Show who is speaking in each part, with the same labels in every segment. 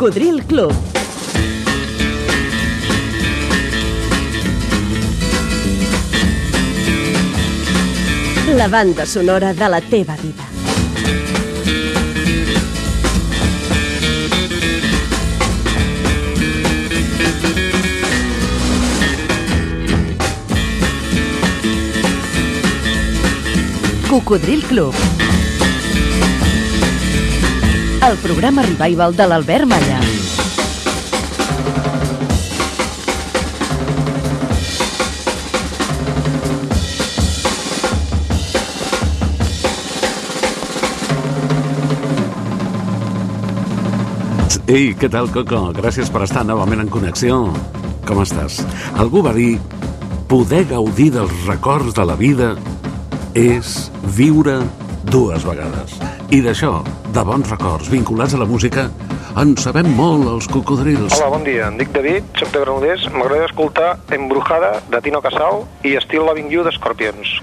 Speaker 1: Cocodril Club. La banda sonora de la teva vida. Cocodril Club. El programa revival de l'Albert Malla.
Speaker 2: Ei, què tal, Coco? Gràcies per estar novament en connexió. Com estàs? Algú va dir poder gaudir dels records de la vida és viure dues vegades. I d'això, de bons records vinculats a la música, en sabem molt els cocodrils.
Speaker 3: Hola, bon dia. Em dic David, soc de Granollers. M'agrada escoltar Embrujada, de Tino Casal, i Still Loving You, d'Escorpions.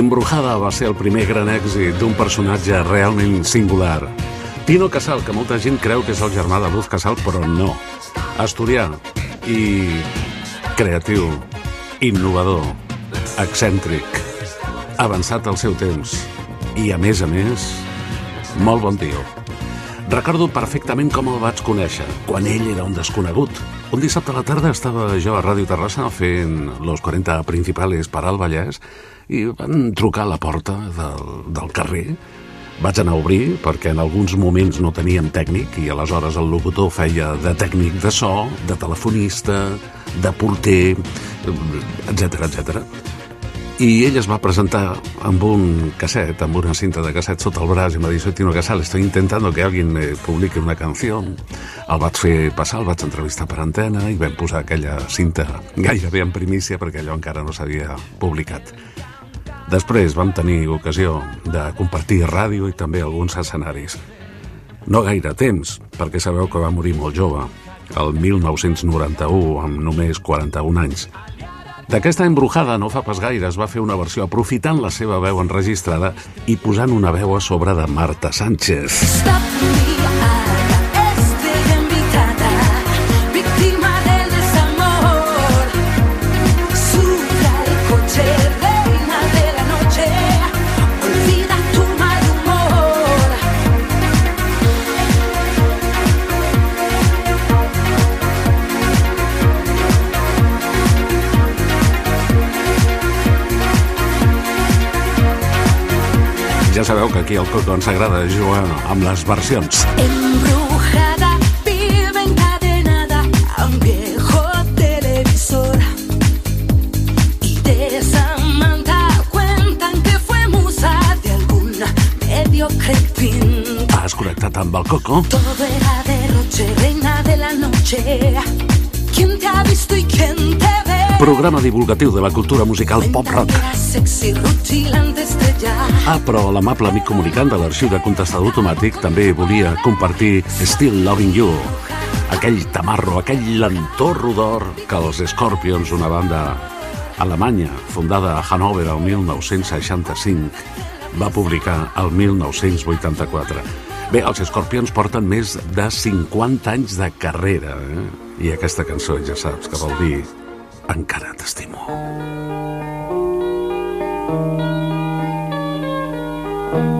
Speaker 4: Embrujada
Speaker 2: va ser el primer gran èxit d'un personatge realment singular. Tino Casal, que molta gent creu que és el germà de Luz Casal, però no. Asturià i creatiu, innovador, excèntric, avançat al seu temps i, a més a més, molt bon tio. Recordo perfectament com el vaig conèixer, quan ell era un desconegut. Un dissabte a la tarda estava jo a Ràdio Terrassa fent Los 40 Principales per al Vallès i van trucar a la porta del, del carrer. Vaig anar a obrir perquè en alguns moments no teníem tècnic i aleshores el locutor feia de tècnic de so, de telefonista, de porter, etc etc. I ell es va presentar amb un casset, amb una cinta de casset sota el braç i m'ha dit, soy Tino Casal, estoy intentando que alguien me publique una canció. El vaig fer passar, el vaig entrevistar per antena i vam posar aquella cinta gairebé en primícia perquè allò encara no s'havia publicat. Després vam tenir ocasió de compartir ràdio i també alguns escenaris. No gaire temps, perquè sabeu que va morir molt jove, el 1991, amb només 41 anys. D'aquesta embrujada no fa pas gaire es va fer una versió aprofitant la seva veu enregistrada i posant una veu a sobre de Marta Sánchez.
Speaker 5: Stop me, ara
Speaker 2: sabeu que aquí al Coco ens agrada jugar amb les versions.
Speaker 5: Embrujada, vive encadenada a un viejo televisor. Y de Samantha cuentan que fue musa de algún mediocre pintor.
Speaker 2: Has connectat amb el Coco?
Speaker 5: Todo era derroche, reina de la noche. ¿Quién te ha visto y quién te ve?
Speaker 2: Programa divulgatiu de la cultura musical pop-rock.
Speaker 5: Sexy, rutilante estrella.
Speaker 2: Ah, però l'amable amic comunicant de l'arxiu de contestador automàtic també volia compartir Still Loving You, aquell tamarro, aquell lentor d'or que els Scorpions, una banda alemanya fundada a Hannover el 1965, va publicar el 1984. Bé, els Scorpions porten més de 50 anys de carrera, eh? I aquesta cançó ja saps que vol dir Encara t'estimo.
Speaker 4: thank
Speaker 2: you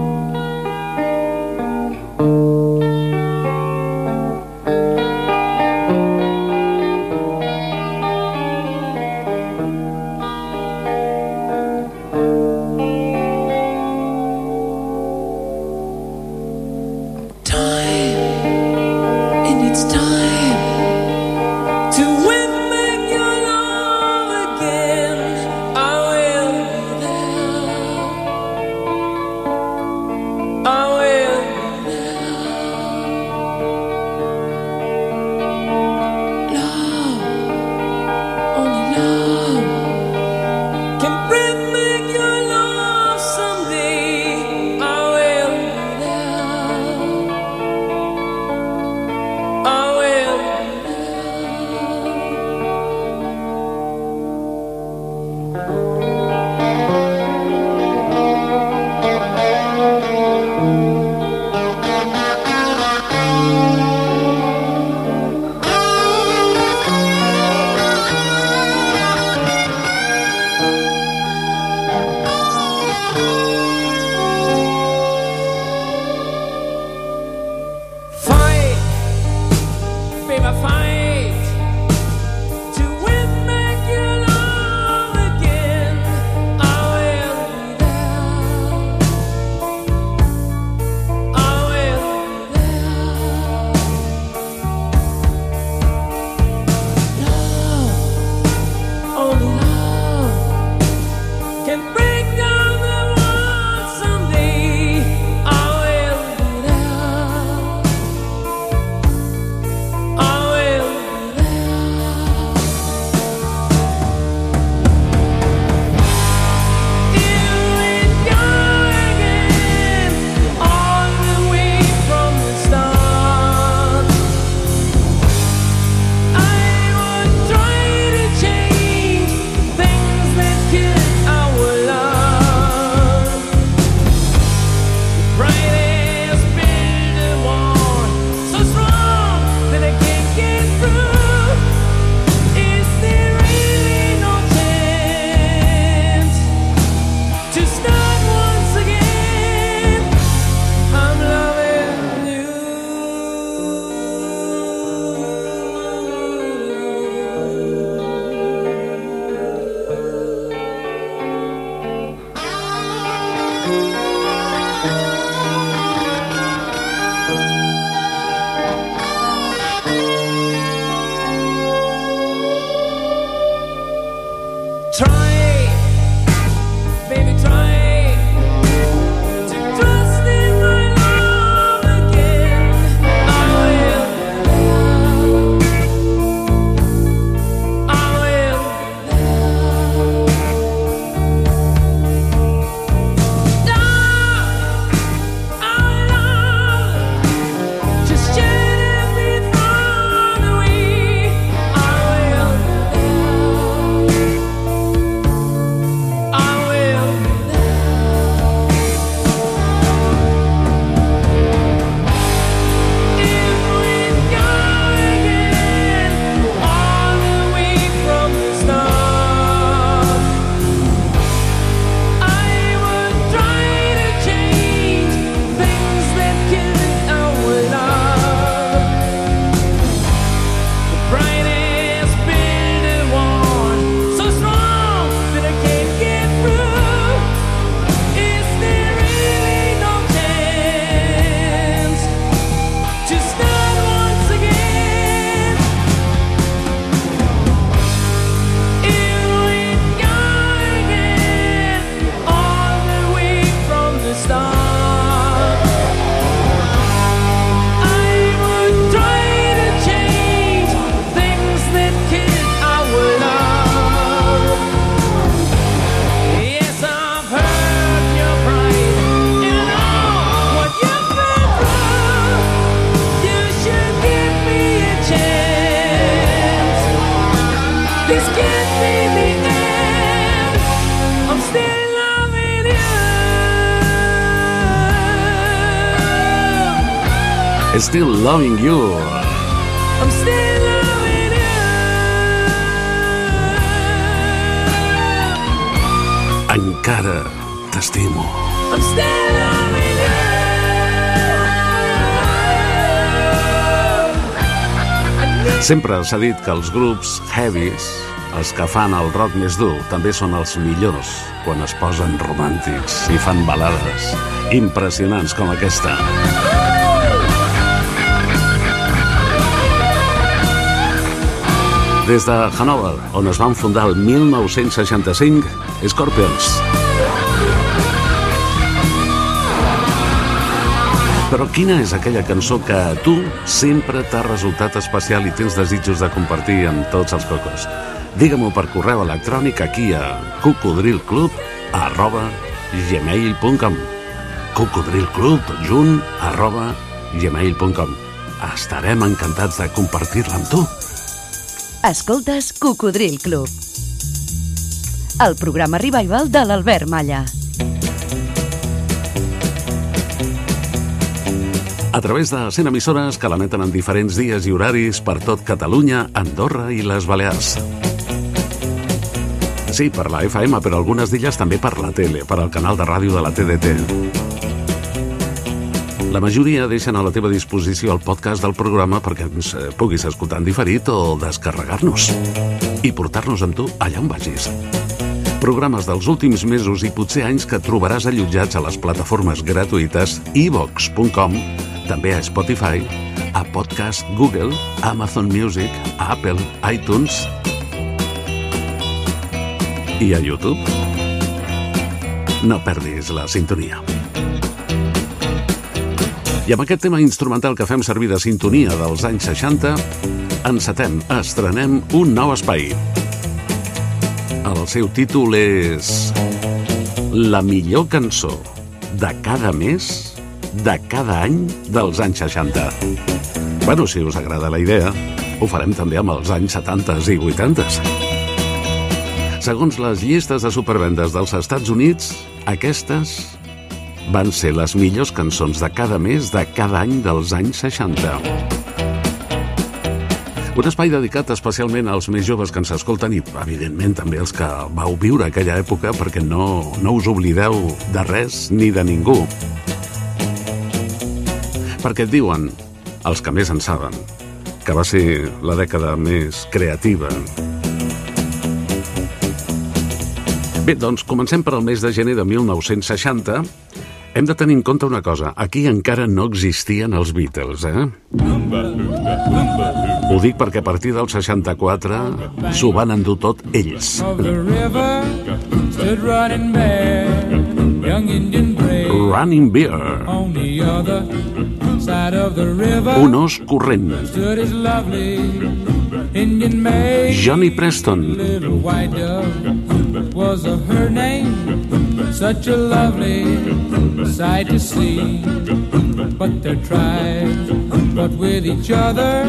Speaker 2: Loving You.
Speaker 4: I'm still loving you.
Speaker 2: Encara t'estimo.
Speaker 4: I'm still loving you.
Speaker 2: Sempre s'ha dit que els grups heavies, els que fan el rock més dur, també són els millors quan es posen romàntics i fan balades impressionants com aquesta. Des de Hanover, on es van fundar el 1965, Scorpions. Però quina és aquella cançó que a tu sempre t'ha resultat especial i tens desitjos de compartir amb tots els cocos? Digue-m'ho per correu electrònic aquí a cocodrilclub arroba gmail.com cocodrilclub junt arroba gmail.com Estarem encantats de compartir-la amb tu.
Speaker 1: Escoltes Cocodril Club. El programa revival de l'Albert Malla.
Speaker 2: A través de 100 emissores que l'emeten en diferents dies i horaris per tot Catalunya, Andorra i les Balears. Sí, per la FM, però algunes d'elles també per la tele, per al canal de ràdio de la TDT. La majoria deixen a la teva disposició el podcast del programa perquè ens eh, puguis escoltar en diferit o descarregar-nos i portar-nos amb tu allà on vagis. Programes dels últims mesos i potser anys que trobaràs allotjats a les plataformes gratuïtes ivox.com, també a Spotify, a Podcast Google, Amazon Music, a Apple, iTunes i a YouTube. No perdis la sintonia. I amb aquest tema instrumental que fem servir de sintonia dels anys 60, encetem, estrenem un nou espai. El seu títol és La millor cançó de cada mes, de cada any dels anys 60. Bueno, si us agrada la idea, ho farem també amb els anys 70 i 80. Segons les llistes de supervendes dels Estats Units, aquestes van ser les millors cançons de cada mes de cada any dels anys 60. Un espai dedicat especialment als més joves que ens escolten i, evidentment, també els que vau viure aquella època perquè no, no us oblideu de res ni de ningú. Perquè et diuen, els que més en saben, que va ser la dècada més creativa. Bé, doncs comencem per al mes de gener de 1960 hem de tenir en compte una cosa. Aquí encara no existien els Beatles, eh? Ho dic perquè a partir del 64 s'ho van endur tot ells.
Speaker 4: Running
Speaker 2: Beer, un os corrent. Johnny Preston,
Speaker 4: Such a lovely sight to see. But their tribes fought with each other,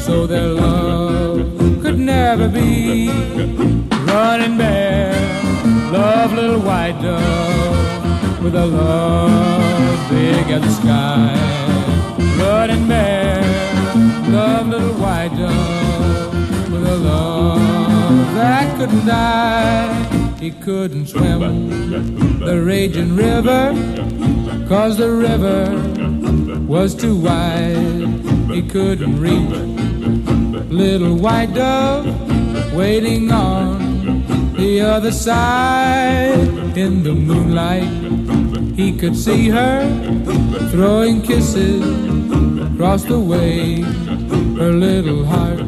Speaker 4: so their love could never be. Running bear, love little white dove with a love big as the sky. Running bear, love little white dove with a love that couldn't die. He couldn't swim the raging river, cause the river was too wide. He couldn't reach little white dove waiting on the other side. In the moonlight, he could see her throwing kisses across the way. Her little heart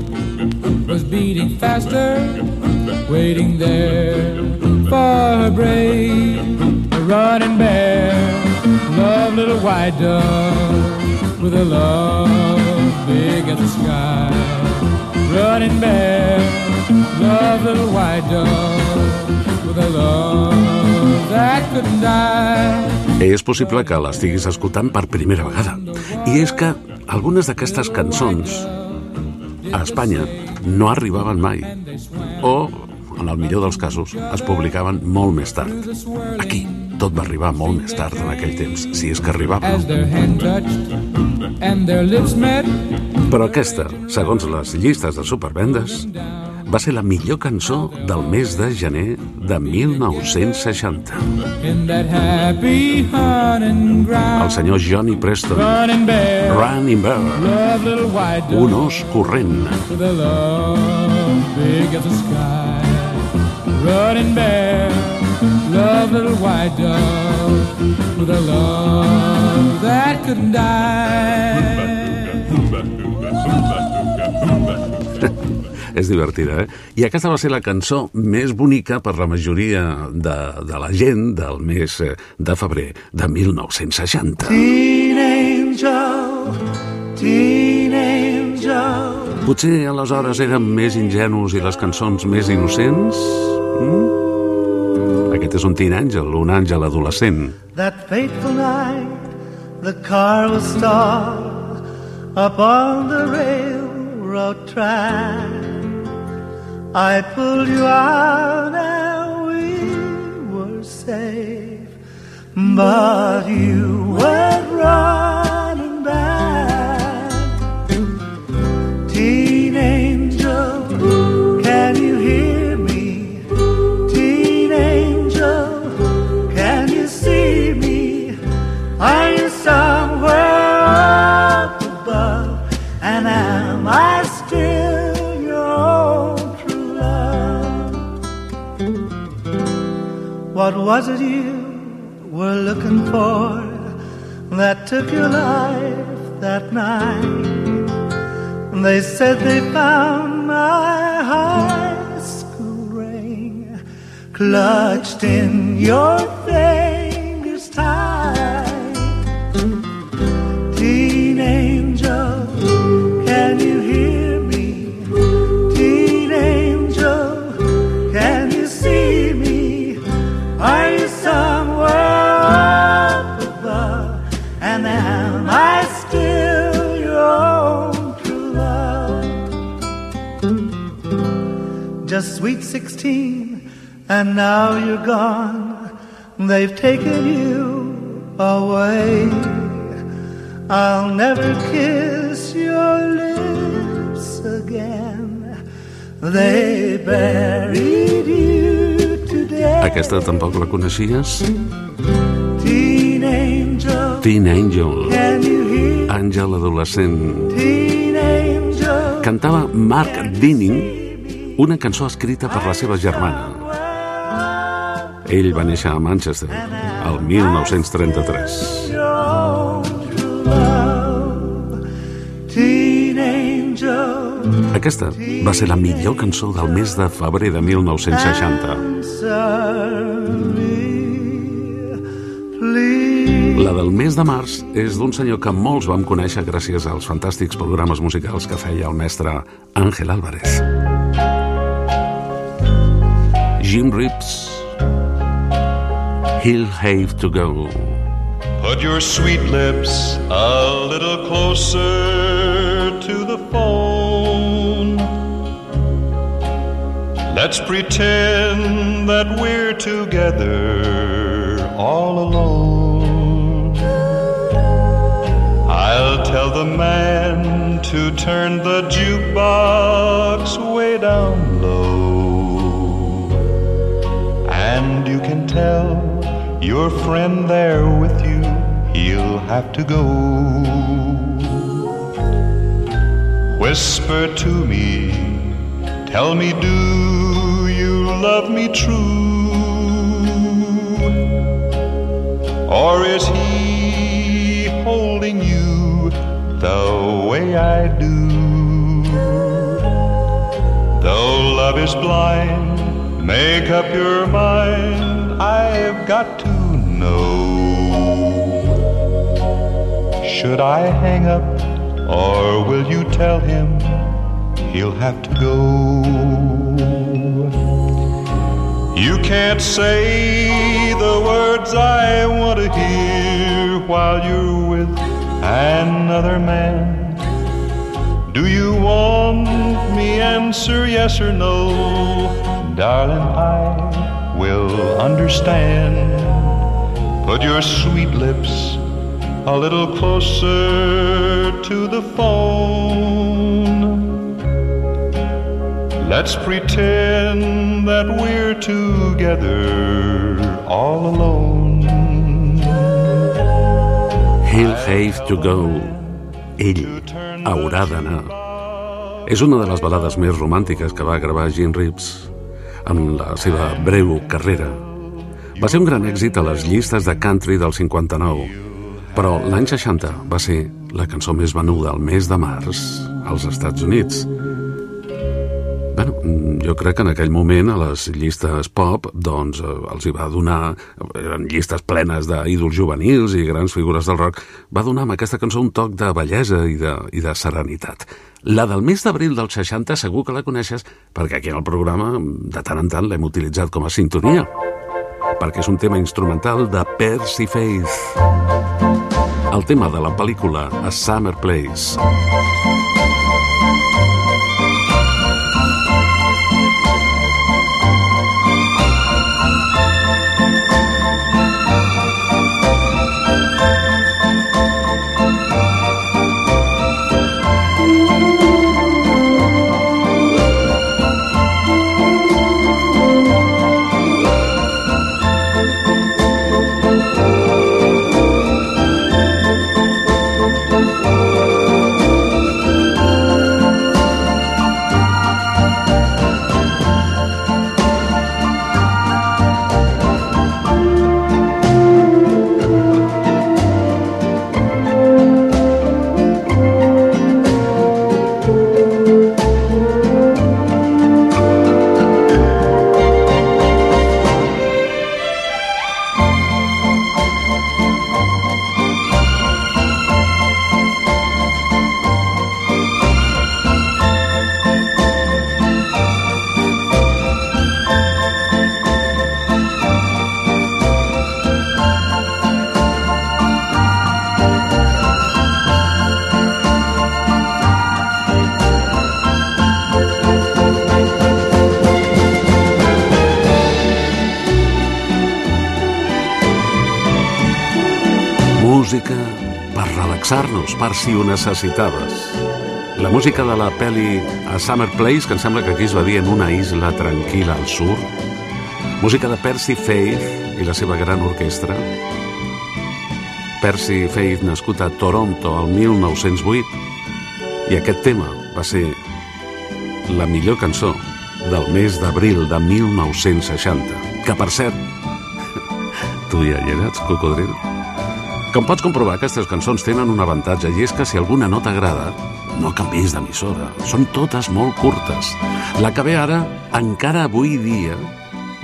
Speaker 4: was beating faster, waiting there for her brave. Running bear, love little white dove with a love big as the sky. Running bear, love little white dove with a love that couldn't die.
Speaker 2: és possible que l'estiguis escoltant per primera vegada. I és que algunes d'aquestes cançons a Espanya no arribaven mai. O en el millor dels casos, es publicaven molt més tard. Aquí, tot va arribar molt més tard en aquell temps, si és que arribava. Però aquesta, segons les llistes de supervendes, va ser la millor cançó del mes de gener de 1960.
Speaker 4: In that happy hunting
Speaker 2: El senyor Johnny Preston,
Speaker 4: running bear,
Speaker 2: un os corrent.
Speaker 4: big as the sky. Running bear, love little white dove with a love that couldn't die.
Speaker 2: És divertida, eh? I aquesta va ser la cançó més bonica per la majoria de, de la gent del mes eh, de febrer de 1960.
Speaker 6: Teen
Speaker 2: Potser aleshores érem més ingenus i les cançons més innocents? Mm? Aquest és un teen àngel, un àngel adolescent.
Speaker 6: That fateful night, the car was stalled up on the railroad track. I pulled you out and we were safe, but you went running was it you were looking for that took your life that night? They said they found my high school ring clutched in your fingers 16, and now you're gone. They've taken you away. I'll never kiss your lips again. They buried you today.
Speaker 2: Aquesta tampoc la coneixies?
Speaker 6: Teen angel,
Speaker 2: Teen Angel,
Speaker 6: can you hear?
Speaker 2: àngel adolescent.
Speaker 6: Teen angel,
Speaker 2: Cantava Mark Dinning una cançó escrita per la seva germana. Ell va néixer a Manchester el 1933.
Speaker 6: your own true love. Teen angel,
Speaker 2: Aquesta va ser la millor cançó del mes de febrer de 1960.
Speaker 6: answer me, please.
Speaker 2: La del mes de març és d'un senyor que molts vam conèixer gràcies als fantàstics programes musicals que feia el mestre Àngel Álvarez. Jim Reeves, He'll Have to Go.
Speaker 7: Put your sweet lips a little closer to the phone. Let's pretend that we're together all alone. I'll tell the man to turn the jukebox way down can tell your friend there with you, he'll have to go. Whisper to me, tell me, do you love me true? Or is he holding you the way I do? Though love is blind, make up your mind. I've got to know. Should I hang up, or will you tell him he'll have to go? You can't say the words I want to hear while you're with another man. Do you want me answer yes or no? darling, I will understand. Put your sweet lips a little closer to the phone. Let's pretend that we're together all alone.
Speaker 2: He'll have to go. Ell haurà d'anar. És una de les balades més romàntiques que va gravar Gene Reeves en la seva breu carrera. Va ser un gran èxit a les llistes de country del 59, però l'any 60 va ser la cançó més venuda al mes de març als Estats Units. Mm, jo crec que en aquell moment a les llistes pop doncs eh, els hi va donar, eren llistes plenes d'ídols juvenils i grans figures del rock, va donar amb aquesta cançó un toc de bellesa i de, i de serenitat. La del mes d'abril del 60 segur que la coneixes perquè aquí en el programa de tant en tant l'hem utilitzat com a sintonia perquè és un tema instrumental de Percy Faith. El tema de la pel·lícula A Summer Place. Relaxar-nos, per si ho necessitaves. La música de la pel·li A Summer Place, que em sembla que aquí es va dir en una isla tranquil·la al sud. Música de Percy Faith i la seva gran orquestra. Percy Faith, nascut a Toronto el 1908, i aquest tema va ser la millor cançó del mes d'abril de 1960, que per cert, tu ja hi eres, cocodril? Com pots comprovar, aquestes cançons tenen un avantatge i és que si alguna no t'agrada, no canvis d'emissora. Són totes molt curtes. La que ve ara, encara avui dia,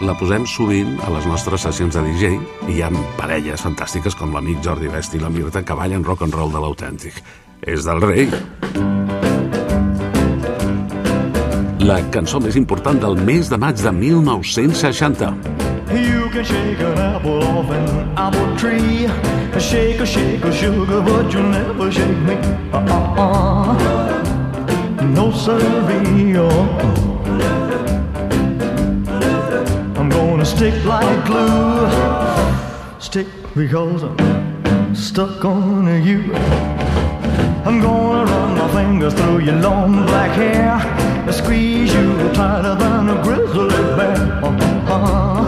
Speaker 2: la posem sovint a les nostres sessions de DJ i hi ha parelles fantàstiques com l'amic Jordi Besti i la Mirta que ballen rock and roll de l'autèntic. És del rei. La cançó més important del mes de maig de 1960.
Speaker 6: You can shake an apple off an apple tree. Shake a shake a sugar, but you'll never shake me. Uh-uh. No siree. I'm gonna stick like glue. Stick because I'm stuck on you. I'm gonna run my fingers through your long black hair. Squeeze you tighter than a grizzly bear. Uh-huh.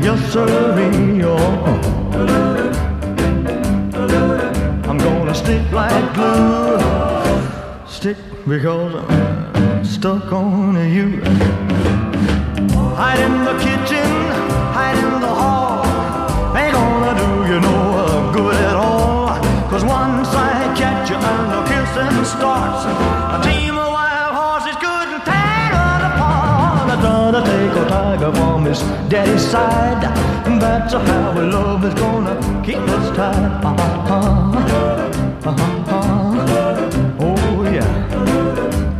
Speaker 6: Yes, sirree. Oh. I'm gonna stick like glue. Stick because I'm stuck on you. Hide in the kitchen, hide in the hall. Ain't gonna do you no good at all. Cause once I catch you and the kissing starts, a team of wild horses couldn't tear us apart. I gotta take a tiger from his daddy's side. That's how our love is gonna keep us tied. Uh-huh. Uh-huh. Oh yeah.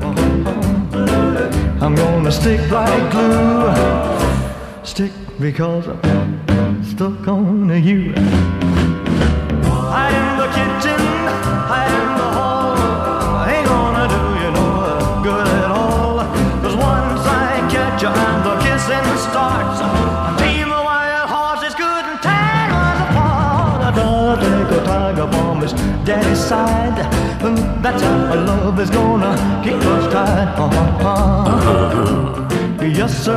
Speaker 6: Uh-huh. I'm gonna stick like glue. Stick because I'm stuck on you. In the kitchen, daddy's side. That's how our love is gonna keep us tied. Uh-huh. Yes, sir.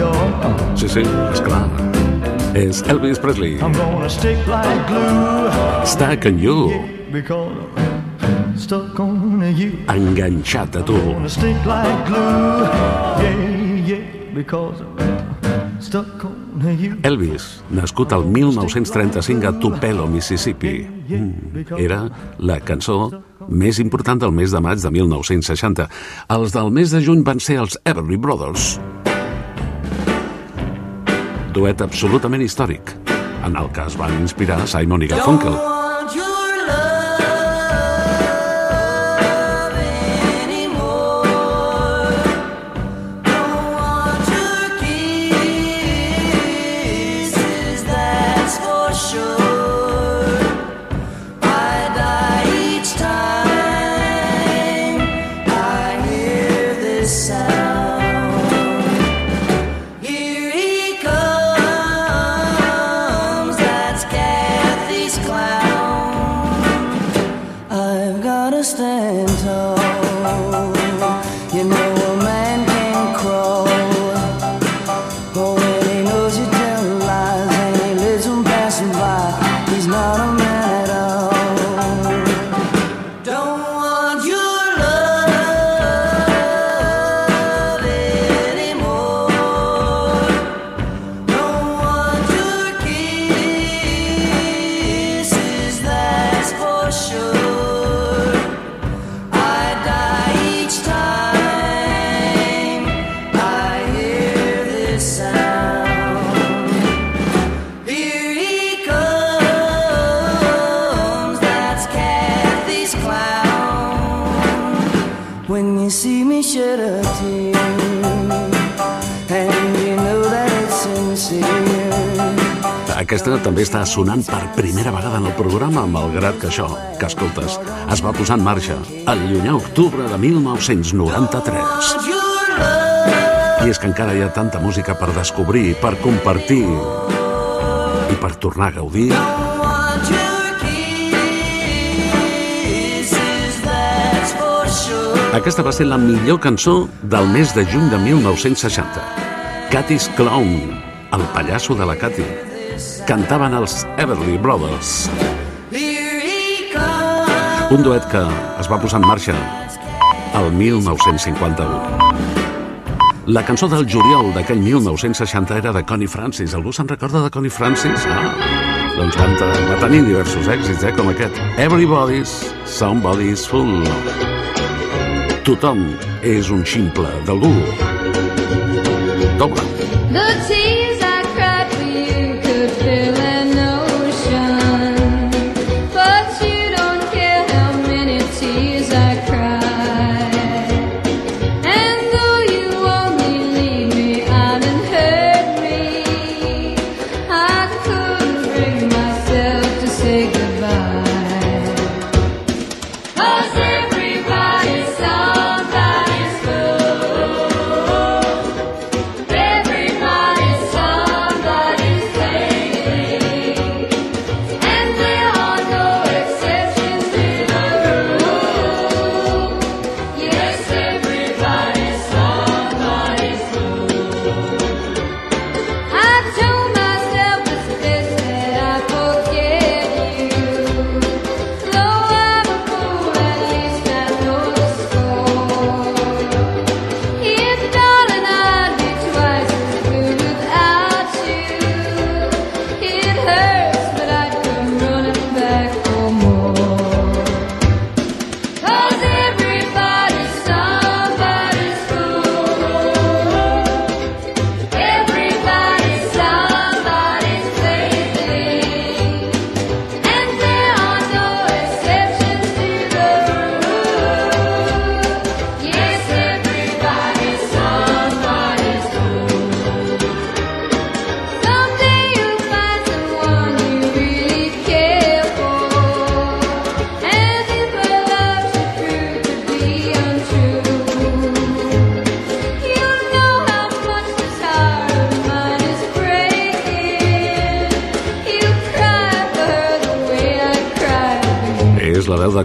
Speaker 6: Oh.
Speaker 2: Sí, sí, és clar. És Elvis Presley.
Speaker 6: I'm gonna stick like glue.
Speaker 2: Stuck on you.
Speaker 6: I'm stuck on you.
Speaker 2: Enganxat a tu.
Speaker 6: Gonna stick like glue. Yeah, yeah. Because I'm stuck on you.
Speaker 2: Elvis, nascut al 1935 a Tupelo, Mississippi. Mm, era la cançó més important del mes de maig de 1960. Els del mes de juny van ser els Everly Brothers. Duet absolutament històric, en el que es van inspirar Simon i Garfunkel. Aquesta també està sonant per primera vegada en el programa, malgrat que això, que escoltes, es va posar en marxa el llunyà octubre de 1993.
Speaker 5: Your love
Speaker 2: I és que encara hi ha tanta música per descobrir, per compartir i per tornar a gaudir. Aquesta va ser la millor cançó del mes de juny de 1960. Cathy's Clown, el pallasso de la Cathy. Cantaven els Everly Brothers, un duet que es va posar en marxa el 1951. La cançó del juliol d'aquell 1960 era de Connie Francis. Algú se'n recorda de Connie Francis? Ah, doncs van, va tenir diversos èxits, eh, com aquest. Everybody's Somebody's Fool. Tothom és un ximple d'algú. Doble.
Speaker 8: The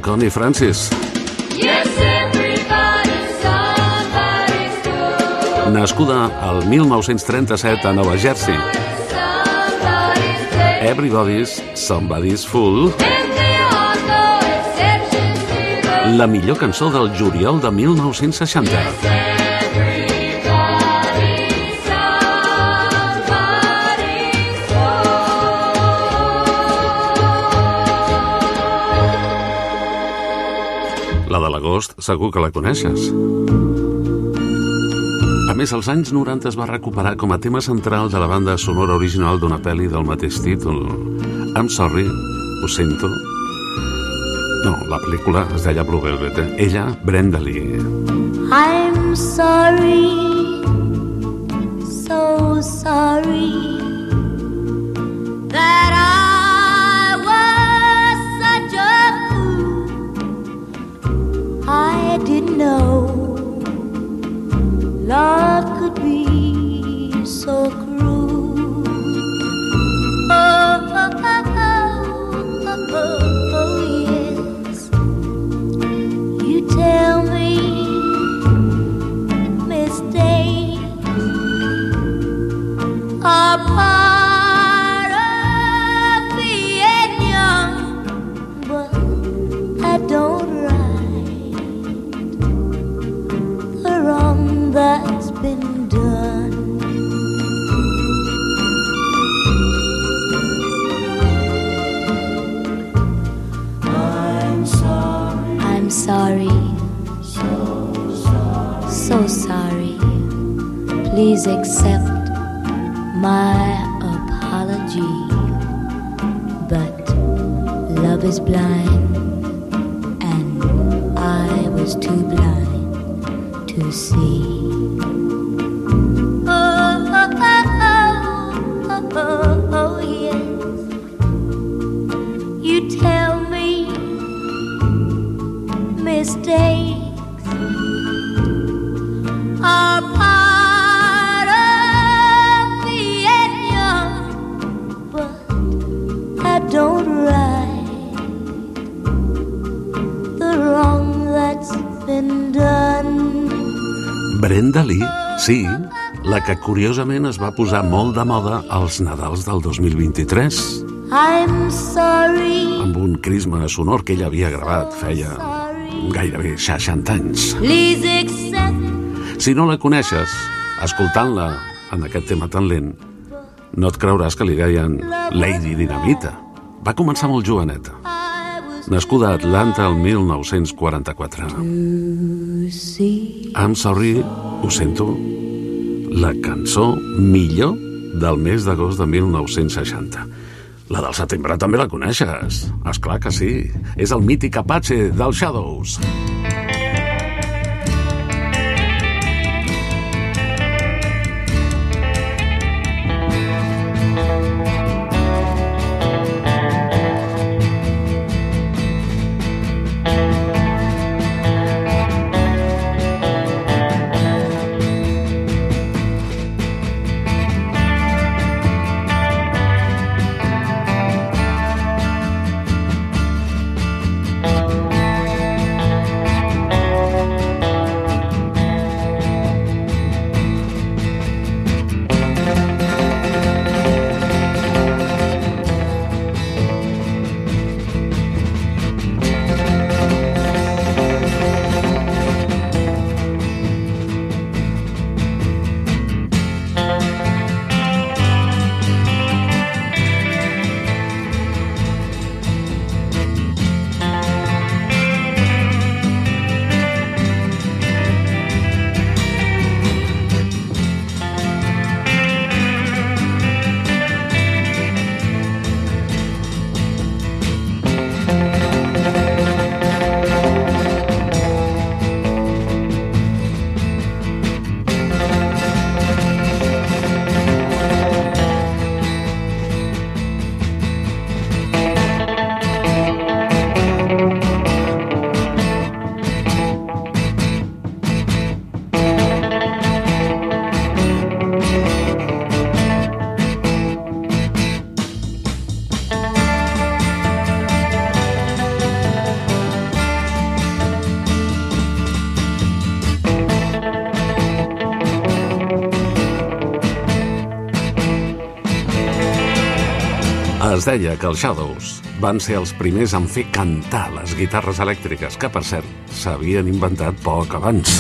Speaker 2: Connie Francis. Nascuda al 1937 a Nova Jersey. Everybody's Somebody's Fool, la millor cançó del juliol de 1960. L'agost segur que la coneixes. A més, als anys 90 es va recuperar com a tema central de la banda sonora original d'una pel·li del mateix títol. I'm sorry, ho sento. No, la pel·lícula es deia Blue Velvet. eh? Ella, Brenda Lee.
Speaker 9: I'm sorry, so sorry been done. I'm sorry. I'm sorry. So sorry. Please accept my
Speaker 2: sí, la que curiosament es va posar molt de moda als Nadals del 2023,
Speaker 9: I'm sorry,
Speaker 2: amb un crisma sonor que ella havia gravat feia gairebé 60 anys. Si no la coneixes, escoltant-la en aquest tema tan lent, no et creuràs que li deien Lady Dinamita. Va començar molt joveneta. Nascuda a Atlanta el 1944.
Speaker 9: to see.
Speaker 2: I'm sorry, ho sento, la cançó millor del mes d'agost de 1960. La del setembre també la coneixes. És clar que sí. És el mític Apache dels Shadows. Es deia que els Shadows van ser els primers en fer cantar les guitarres elèctriques, que, per cert, s'havien inventat poc abans.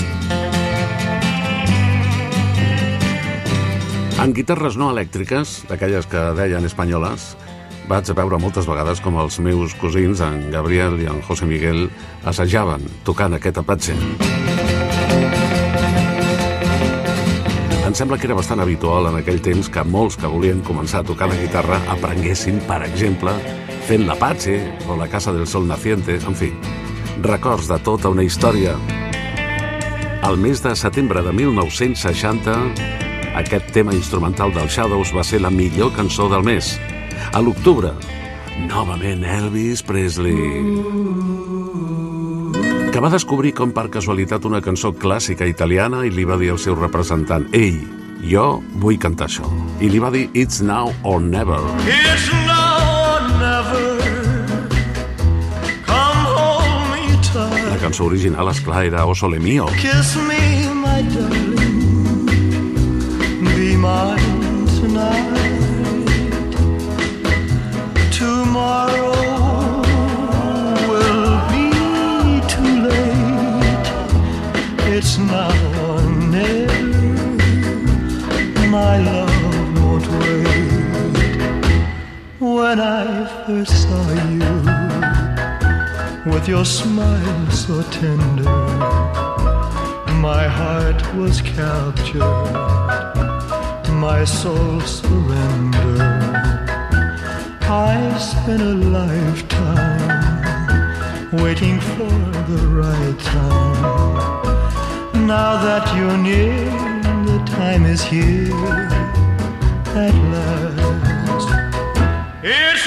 Speaker 2: En guitarres no elèctriques, d'aquelles que deien espanyoles, vaig veure moltes vegades com els meus cosins, en Gabriel i en José Miguel, assajaven tocant aquest apatxe. Em sembla que era bastant habitual en aquell temps que molts que volien començar a tocar la guitarra aprenguessin, per exemple, fent l'Apache o la Casa del Sol Naciente, en fi, records de tota una història. El mes de setembre de 1960, aquest tema instrumental dels Shadows va ser la millor cançó del mes. A l'octubre, novament Elvis Presley, que va descobrir com per casualitat una cançó clàssica italiana i li va dir al seu representant «Ei, jo vull cantar això». I li va dir «It's now or never».
Speaker 6: It's now or never. Come hold me tight.
Speaker 2: La cançó original, esclar, era «O Sole Mio».
Speaker 6: Kiss me, my darling. Be mine It's now or never. My love won't wait. When I first saw you with your smile so tender. My heart was captured, my soul surrendered. I've spent a lifetime waiting for the right time. Now that you're near, the time is here at last. It's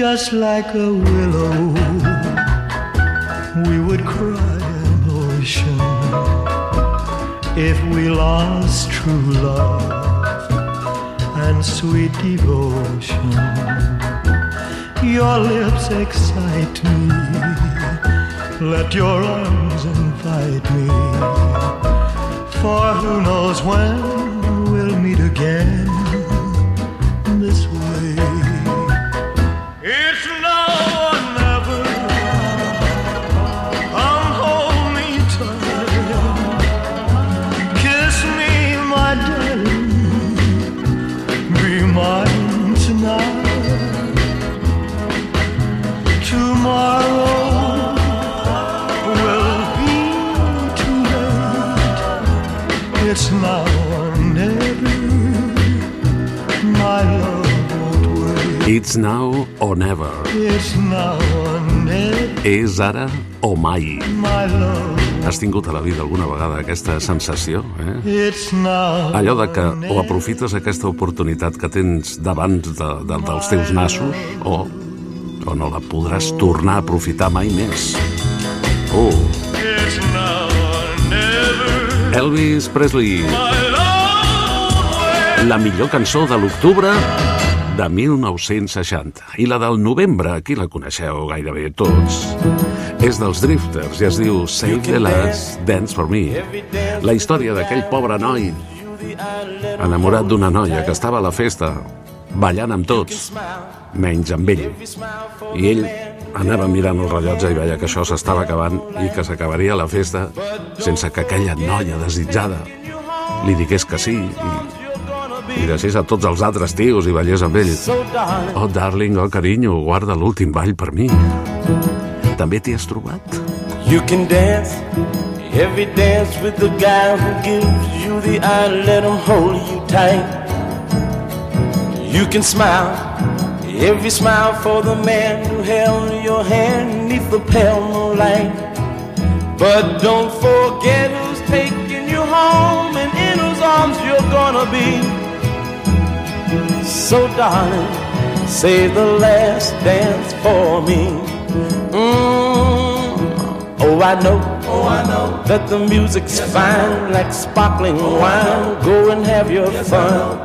Speaker 6: Just like a willow, we would cry an ocean if we lost true love and sweet devotion. Your lips excite me. Let your arms invite me. For who knows when we'll meet again It's now or never. It's now or never.
Speaker 2: És ara o mai.
Speaker 6: My love.
Speaker 2: Has tingut a la vida alguna vegada aquesta sensació, eh? Allò de que o aprofites aquesta oportunitat que tens davant de, de, dels teus nassos o, o no la podràs tornar a aprofitar mai més. Oh,
Speaker 6: It's now or never.
Speaker 2: Elvis Presley, la millor cançó de l'octubre de 1960. I la del novembre, aquí la coneixeu gairebé tots, és dels Drifters i es diu Save the Last Dance for Me. La història d'aquell pobre noi enamorat d'una noia que estava a la festa ballant amb tots, menys amb ell. I ell anava mirant el rellotge i veia que això s'estava acabant i que s'acabaria la festa sense que aquella noia desitjada li digués que sí i, i deixés a tots els altres tios i ballés amb ell. Oh, darling, oh, carinyo, guarda l'últim ball per mi. També t'hi has trobat?
Speaker 10: You can dance every dance with the guy who gives you the eye, let him hold you tight. You can smile every smile for the man who held your hand neath the pale moonlight. But don't forget who's taking you home and in whose arms you're gonna be. So, darling, Save the last dance for me. Mm. Oh, I know. Oh, I know that the music's fine, like sparkling wine. Go and have your fun.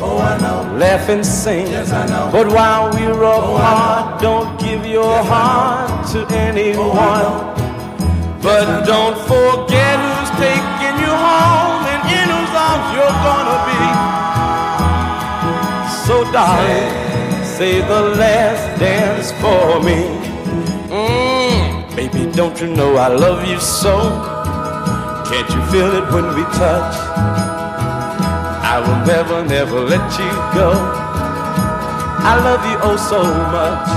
Speaker 10: Oh, I know. Laugh and sing. Yes, I know. But while we're apart, don't give your heart to anyone. But don't forget who's taking you home and in whose arms you're gonna be. Darling, say the last dance for me. Mm, baby, don't you know I love you so? Can't you feel it when we touch? I will never, never let you go. I love you oh so much.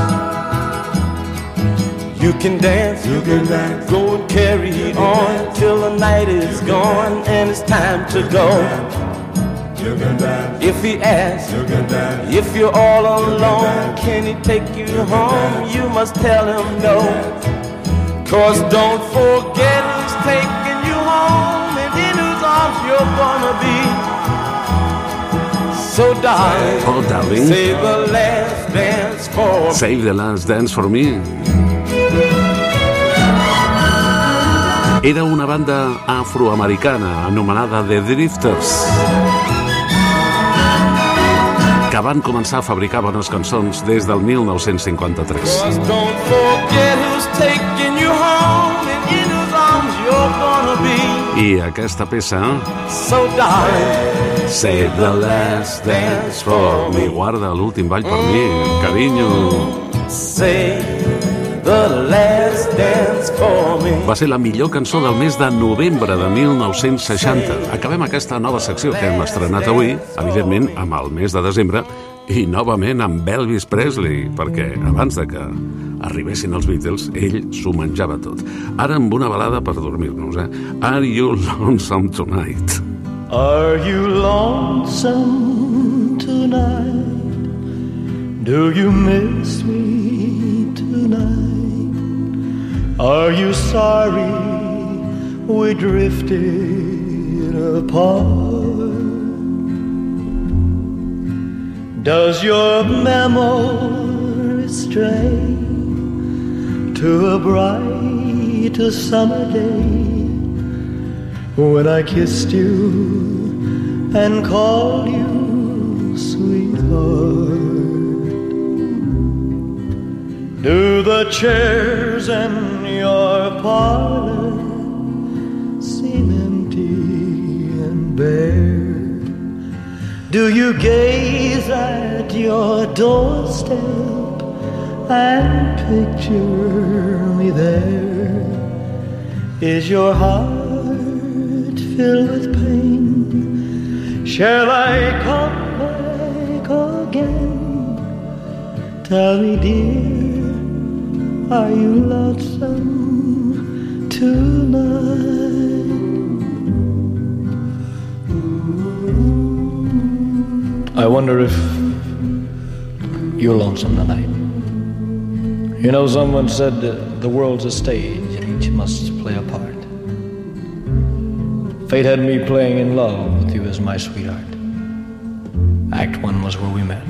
Speaker 10: You can dance, you can dance, go and carry on till the night is gone and it's time to go. If he asks, if you're all alone, can he take you home? You must tell him no. Cause don't forget who's taking you home and in whose arms you're gonna be. So darling,
Speaker 2: Oh, darling.
Speaker 10: save the last dance for
Speaker 2: Save the Last Dance for Me. Era una banda afroamericana anomenada The Drifters que van començar a fabricar bones cançons des del 1953.
Speaker 10: Cause don't forget who's taking you home and in whose arms you're gonna be.
Speaker 2: I aquesta peça,
Speaker 10: So darling,
Speaker 2: Save the Last Dance for Me, guarda l'últim ball per mi, carinyo.
Speaker 10: say
Speaker 2: Va ser la millor cançó del mes de novembre de 1960. Acabem aquesta nova secció que hem estrenat avui, evidentment amb el mes de desembre, i novament amb Elvis Presley, perquè abans de que arribessin els Beatles, ell s'ho menjava tot. Ara amb una balada per dormir-nos, eh? Are You Lonesome Tonight?
Speaker 6: Are you lonesome tonight? Do you miss me tonight? Are you sorry we drifted apart? Does your memory stray to a bright summer day? when I kissed you and called you sweetheart. Do the chairs in your parlor seem empty and bare? Do you gaze at your doorstep and picture me there? Is your heart filled with pain? Shall I come back again? Tell me, dear, are you lonesome tonight? I wonder if you're lonesome tonight. You know, someone said the world's a stage and each must play a part. Fate had me playing in love with you as my sweetheart. Act one was where we met.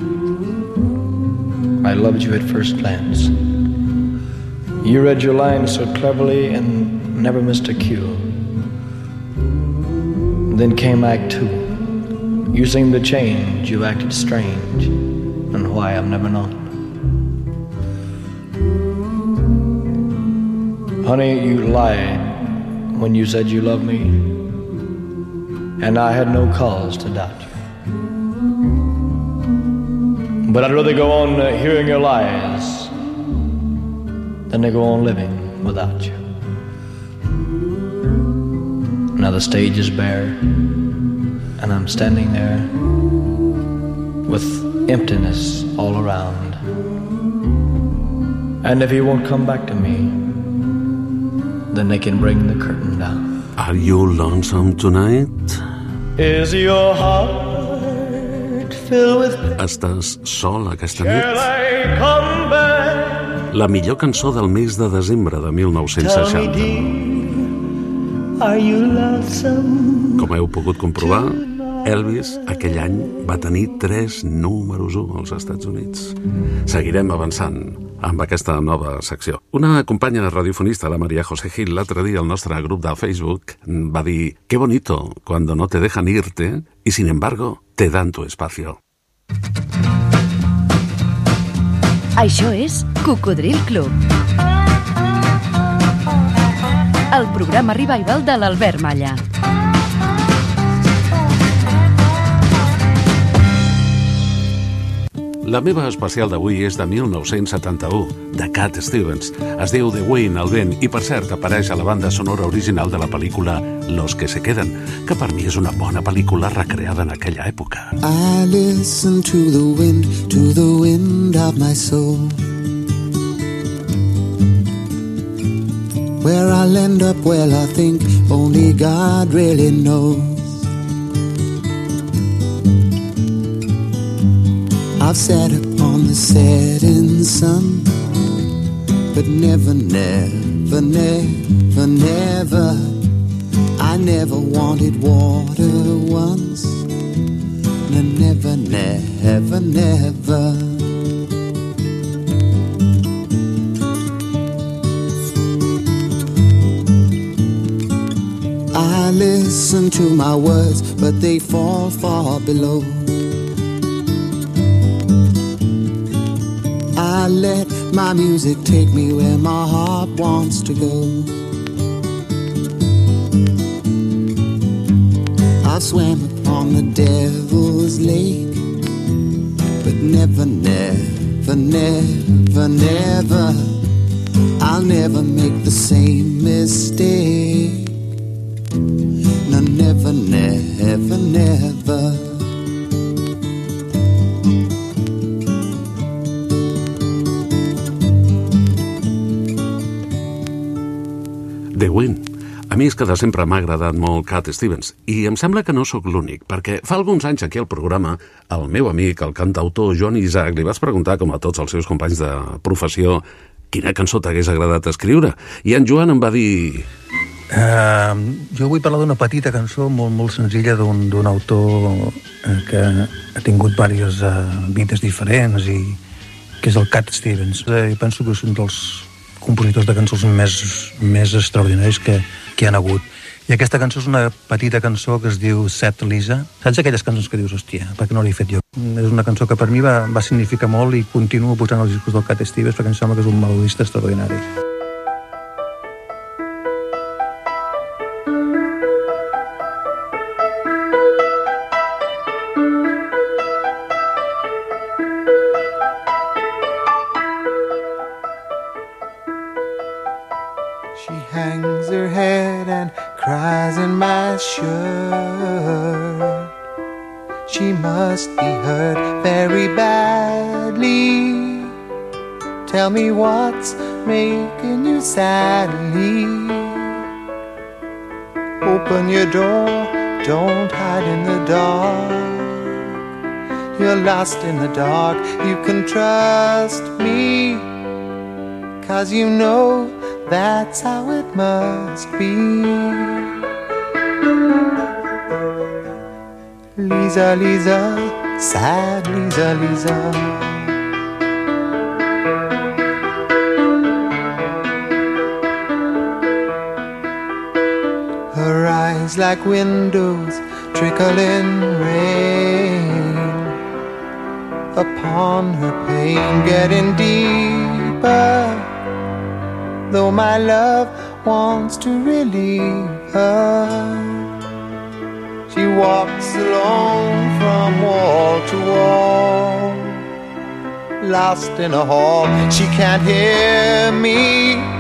Speaker 6: I loved you at first glance. You read your lines so cleverly and never missed a cue. Then came Act two. You seemed to change, you acted strange, and why I've never known. Honey, you lied when you said you loved me, and I had no cause to doubt you. But I'd rather go on uh, hearing your lies than to go on living without you. Now the stage is bare, and I'm standing there with emptiness all around. And if you won't come back to me, then they can bring the curtain down.
Speaker 2: Are you lonesome tonight?
Speaker 6: Is your heart filled with pain?
Speaker 2: Estàs sol aquesta
Speaker 6: Shall? I come back?
Speaker 2: La millor cançó del mes de desembre de
Speaker 6: Tell me,
Speaker 2: 1960.
Speaker 6: dear, are you lonesome
Speaker 2: Com heu pogut comprovar, Elvis aquell any va tenir tres números 1 als Estats Units. Seguirem avançant amb aquesta nova secció. Una companya radiofonista, la Maria José Gil, l'altre dia al nostre grup de Facebook va dir «Qué bonito cuando no te dejan irte y sin embargo te dan tu espacio».
Speaker 11: Això és Cocodril Club. El programa revival de l'Albert Malla.
Speaker 2: La meva especial d'avui és de 1971, de Cat Stevens. Es diu The Wind, el vent, i per cert apareix a la banda sonora original de la pel·lícula Los que se queden, que per mi és una bona pel·lícula recreada en aquella època.
Speaker 12: I listen to the wind, to the wind of my soul. Where I'll end up, well, I think only God really knows. I've sat upon the setting sun, but never, never, never, never. I never wanted water once. No, never, never, never. I listen to my words, but they fall far below. I let my music take me where my heart wants to go. I swam upon the devil's lake, but never, never, never, never, I'll never make the same mistake. No, never, never, never.
Speaker 2: The Wind. A mi és que de sempre m'ha agradat molt Cat Stevens i em sembla que no sóc l'únic, perquè fa alguns anys aquí al programa el meu amic, el cantautor Joan Isaac, li vas preguntar, com a tots els seus companys de professió, quina cançó t'hagués agradat escriure. I en Joan em va dir...
Speaker 13: Uh, jo vull parlar d'una petita cançó molt, molt senzilla d'un autor uh, que ha tingut diverses uh, vides diferents i que és el Cat Stevens. Uh, I penso que és un dels compositors de cançons més, més extraordinaris que, que han hagut. I aquesta cançó és una petita cançó que es diu Set Lisa. Saps aquelles cançons que dius, hòstia, per què no l'he fet jo? És una cançó que per mi va, va significar molt i continuo posant els discos del Cat Stevens perquè em sembla que és un melodista extraordinari.
Speaker 12: Tell me what's making you sadly. Open your door, don't hide in the dark. You're lost in the dark, you can trust me. Cause you know that's how it must be. Lisa, Lisa, sad Lisa, Lisa. Eyes like windows trickling rain upon her pain, getting deeper though my love wants to relieve her. She walks alone from wall to wall, lost in a hall. She can't hear me,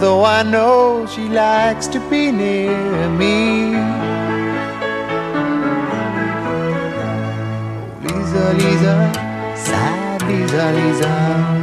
Speaker 12: though I know she likes to be near me. Lisa, Lisa, sad Lisa, Lisa.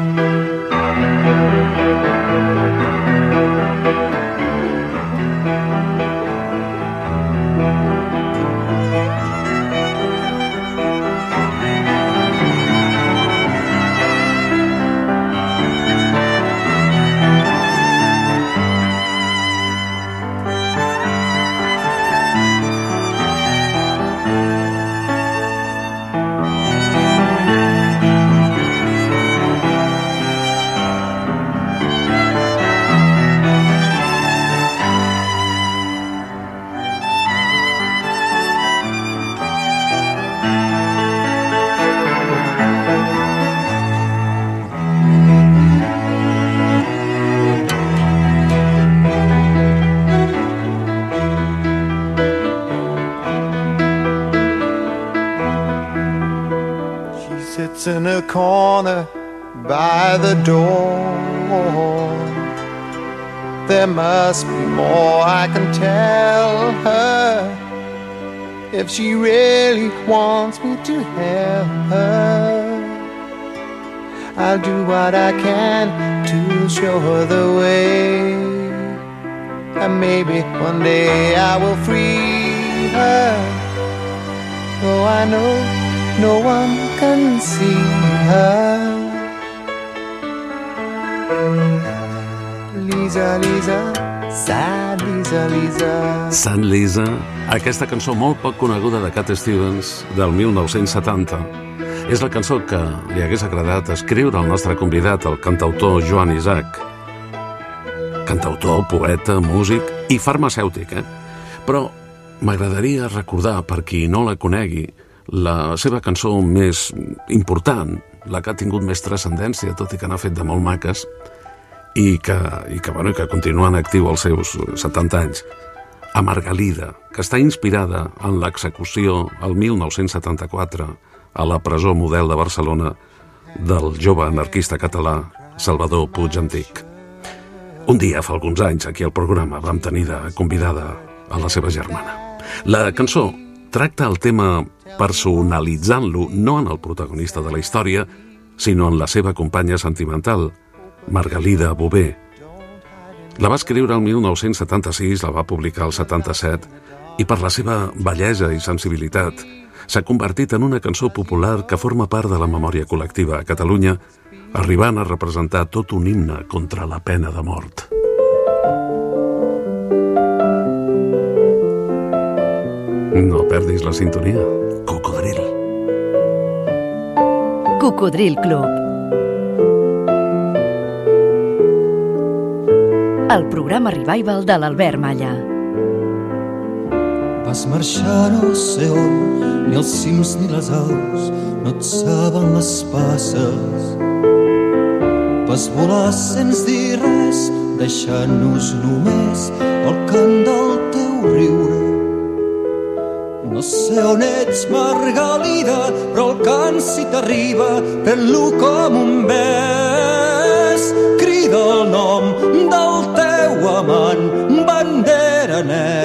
Speaker 12: The door. There must be more I can tell her if she really wants me to help her. I'll do what I can to show her the way. And maybe one day I will free her. Though I know no one can see her. Lisa, Lisa, sad Lisa, Lisa.
Speaker 2: Sant Lisa, aquesta cançó molt poc coneguda de Cat Stevens del 1970. És la cançó que li hagués agradat escriure al nostre convidat, el cantautor Joan Isaac. Cantautor, poeta, músic i farmacèutic, eh? Però m'agradaria recordar, per qui no la conegui, la seva cançó més important, la que ha tingut més transcendència, tot i que n'ha fet de molt maques, i que, i que, bueno, que continua en actiu als seus 70 anys. A Margalida, que està inspirada en l'execució el 1974 a la presó model de Barcelona del jove anarquista català Salvador Puig Antic. Un dia, fa alguns anys, aquí al programa vam tenir de convidada a la seva germana. La cançó tracta el tema personalitzant-lo no en el protagonista de la història, sinó en la seva companya sentimental, Margalida Bové. La va escriure el 1976, la va publicar el 77, i per la seva bellesa i sensibilitat s'ha convertit en una cançó popular que forma part de la memòria col·lectiva a Catalunya, arribant a representar tot un himne contra la pena de mort. No perdis la sintonia. Cocodril.
Speaker 11: Cocodril Club. El programa revival de l'Albert Malla.
Speaker 14: Vas marxar no sé on, ni els cims ni les aus, no et saben les passes. Vas volar sense dir res, deixant-nos només el cant del teu riure. No sé on ets, Margalida, però el cant si t'arriba, pren-lo com un bes. Crida el nom del teu amant, bandera negra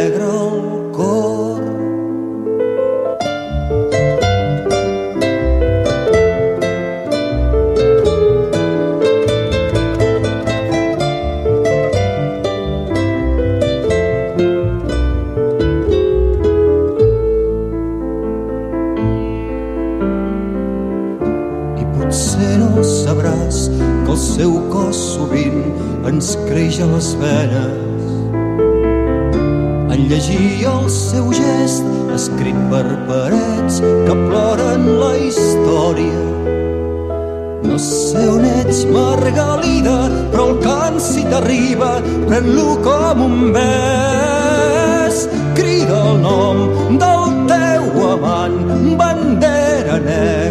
Speaker 14: ens creix a les venes. En llegir el seu gest escrit per parets que ploren la història. No sé on ets, Margalida, però el cant si t'arriba, pren-lo com un bes. Crida el nom del teu amant, bandera negra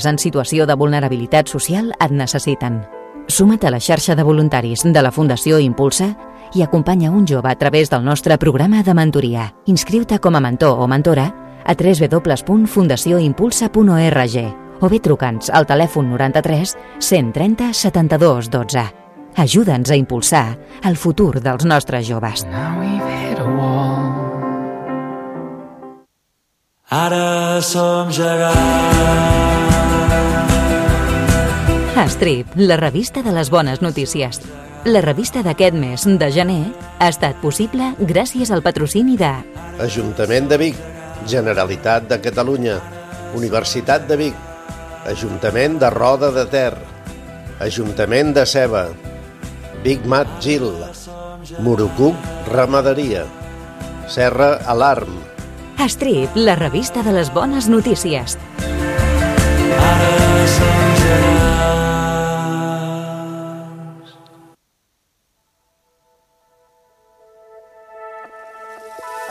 Speaker 15: Joves en situació de vulnerabilitat social et necessiten. Suma't a la xarxa de voluntaris de la Fundació Impulsa i acompanya un jove a través del nostre programa de mentoria. Inscriu-te com a mentor o mentora a www.fundacioimpulsa.org o bé truca'ns al telèfon 93 130 72 12. Ajuda'ns a impulsar el futur dels nostres joves.
Speaker 16: Ara som gegants.
Speaker 15: Strip, la revista de les bones notícies. La revista d'aquest mes de gener ha estat possible gràcies al patrocini de
Speaker 17: Ajuntament de Vic, Generalitat de Catalunya, Universitat de Vic, Ajuntament de Roda de Ter, Ajuntament de Ceba, Big Mat Gil, Murucuc Ramaderia, Serra Alarm,
Speaker 15: Strip, la revista de les bones notícies.
Speaker 16: Ara som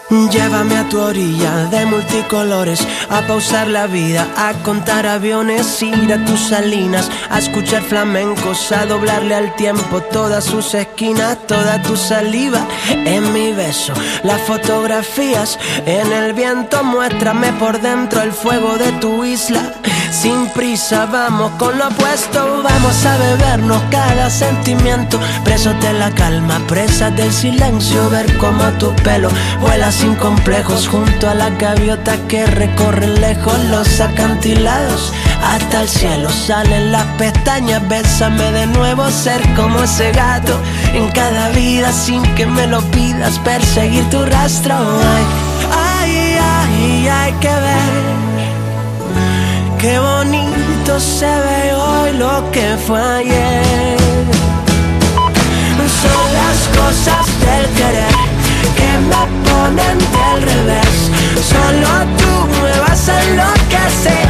Speaker 18: Llévame a tu orilla de multicolores, a pausar la vida, a contar aviones, ir a tus salinas, a escuchar flamencos, a doblarle al tiempo todas sus esquinas, toda tu saliva en mi beso, las fotografías en el viento, muéstrame por dentro el fuego de tu isla. Sin prisa, vamos con lo opuesto, vamos a bebernos cada sentimiento, presos de la calma, presas del silencio, ver cómo tu pelo vuela sin complejos junto a la gaviota que recorre lejos los acantilados. Hasta el cielo salen las pestañas, bésame de nuevo, ser como ese gato en cada vida sin que me lo pidas, perseguir tu rastro. Ay, ay, ay, hay que ver Qué bonito se ve hoy lo que fue ayer. Son las cosas del querer me ponen del revés. Solo tú me vas a enloquecer.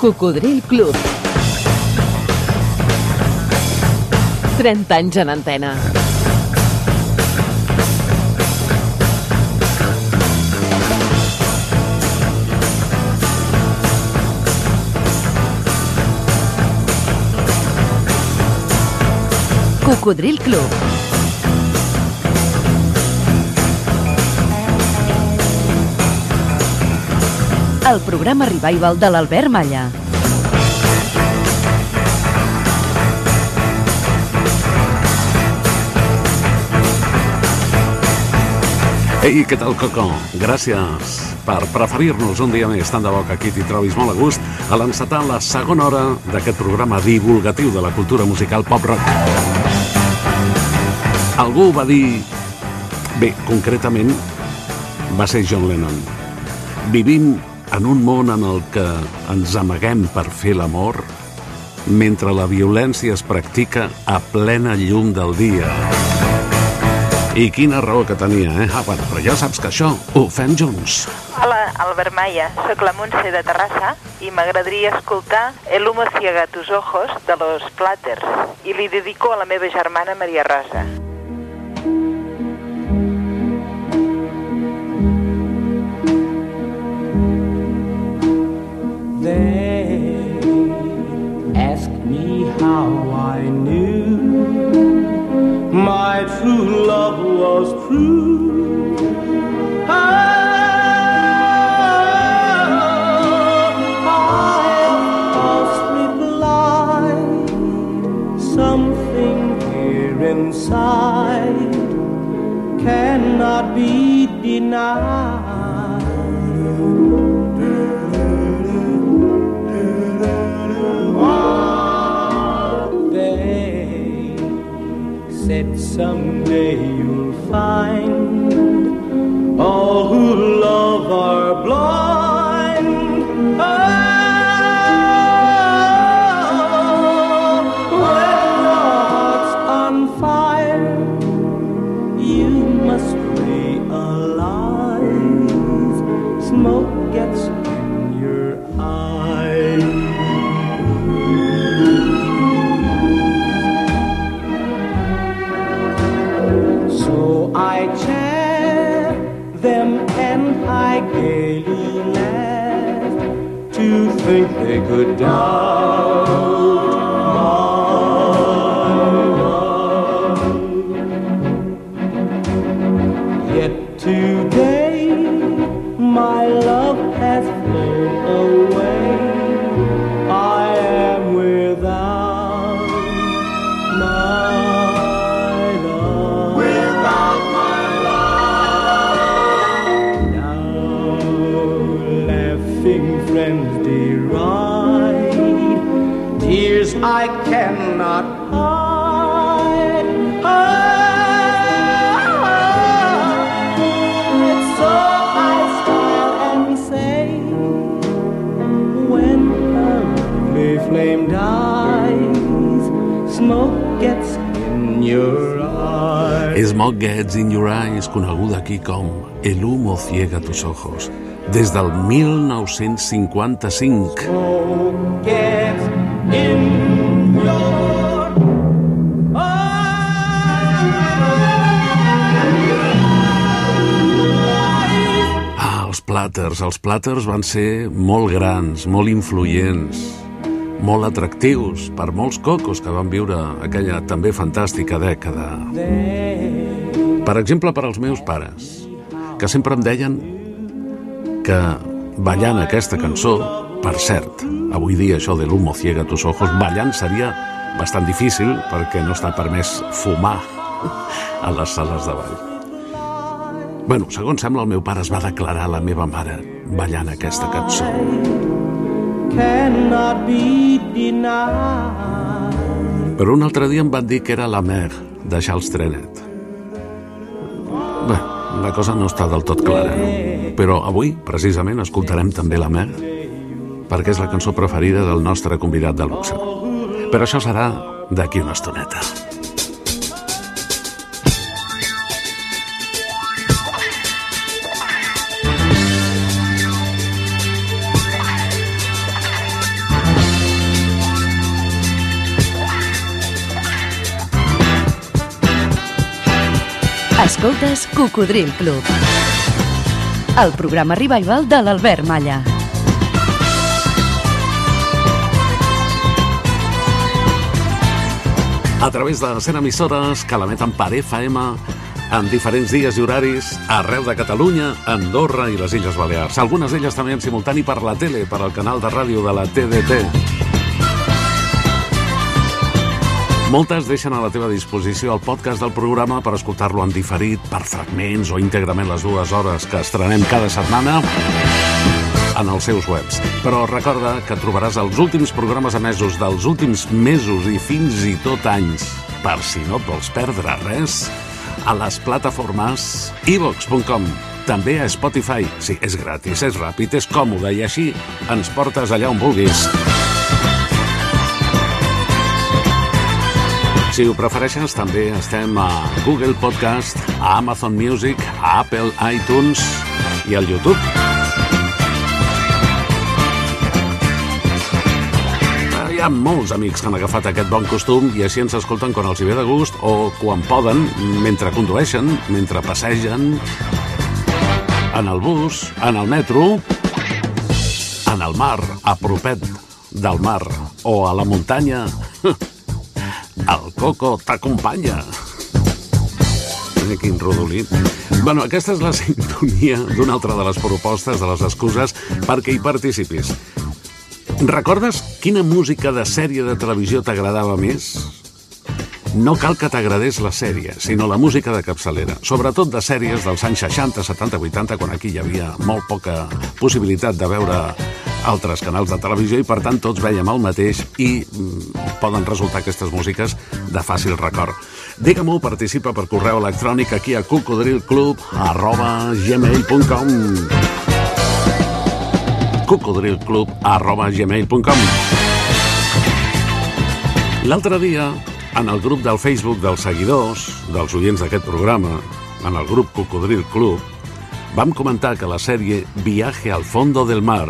Speaker 11: Cocodril Club. 30 anys en antena. Cocodril Club. El programa revival de l'Albert Malla.
Speaker 2: Ei, què tal, Coco? Gràcies per preferir-nos un dia més. Tant de bo que aquí t'hi trobis molt a gust a l'encetar la segona hora d'aquest programa divulgatiu de la cultura musical pop-rock. Algú va dir... Bé, concretament, va ser John Lennon. Vivim en un món en el que ens amaguem per fer l'amor mentre la violència es practica a plena llum del dia. I quina raó que tenia, eh? Ah, bueno, però ja saps que això ho fem junts.
Speaker 19: Hola, Albert Maia, sóc la Montse de Terrassa i m'agradaria escoltar El humo ciega tus ojos de los Platters i li dedico a la meva germana Maria Rosa.
Speaker 20: True love was true. Oh, I inside cannot be denied. Someday could die. Gets in Your Eyes,
Speaker 2: coneguda aquí com El humo ciega tus ojos, des del 1955.
Speaker 20: Smoke gets in your
Speaker 2: Ah, els plàters. Els plàters van ser molt grans, molt influents, molt atractius per molts cocos que van viure aquella també fantàstica dècada. Per exemple, per als meus pares, que sempre em deien que ballant aquesta cançó, per cert, avui dia això de l'humo ciega tus ojos, ballant seria bastant difícil perquè no està permès fumar a les sales de ball. Bueno, segons sembla, el meu pare es va declarar a la meva mare ballant aquesta cançó.
Speaker 20: Cannot be denied.
Speaker 2: Però un altre dia em van dir que era la mer de Charles Trenet. Bé, la cosa no està del tot clara, però avui, precisament, escoltarem també la mer, perquè és la cançó preferida del nostre convidat de luxe. Però això serà d'aquí una estoneta.
Speaker 11: Escoltes Cocodril Club. El programa revival de l'Albert Malla.
Speaker 2: A través de 100 emissores que l'emeten per FM en diferents dies i horaris arreu de Catalunya, Andorra i les Illes Balears. Algunes d'elles també en simultani per la tele, per al canal de ràdio de la TDT. Moltes deixen a la teva disposició el podcast del programa per escoltar-lo en diferit, per fragments o íntegrament les dues hores que estrenem cada setmana en els seus webs. Però recorda que trobaràs els últims programes emesos dels últims mesos i fins i tot anys, per si no et vols perdre res, a les plataformes ivox.com, també a Spotify. Sí, és gratis, és ràpid, és còmode i així ens portes allà on vulguis. Si ho prefereixes, també estem a Google Podcast, a Amazon Music, a Apple iTunes i al YouTube. Hi ha molts amics que han agafat aquest bon costum i així ens escolten quan els hi ve de gust o quan poden, mentre condueixen, mentre passegen, en el bus, en el metro, en el mar, a propet del mar, o a la muntanya. El Coco t'acompanya. Quin rodolí. Bueno, aquesta és la sintonia d'una altra de les propostes, de les excuses, perquè hi participis. Recordes quina música de sèrie de televisió t'agradava més? No cal que t'agradés la sèrie, sinó la música de capçalera, sobretot de sèries dels anys 60, 70, 80, quan aquí hi havia molt poca possibilitat de veure altres canals de televisió i per tant tots veiem el mateix i mm, poden resultar aquestes músiques de fàcil record. Digue-m'ho, participa per correu electrònic aquí a cocodrilclub arroba gmail.com cocodrilclub arroba gmail.com L'altre dia, en el grup del Facebook dels seguidors, dels oients d'aquest programa, en el grup Cocodril Club, vam comentar que la sèrie Viaje al fondo del mar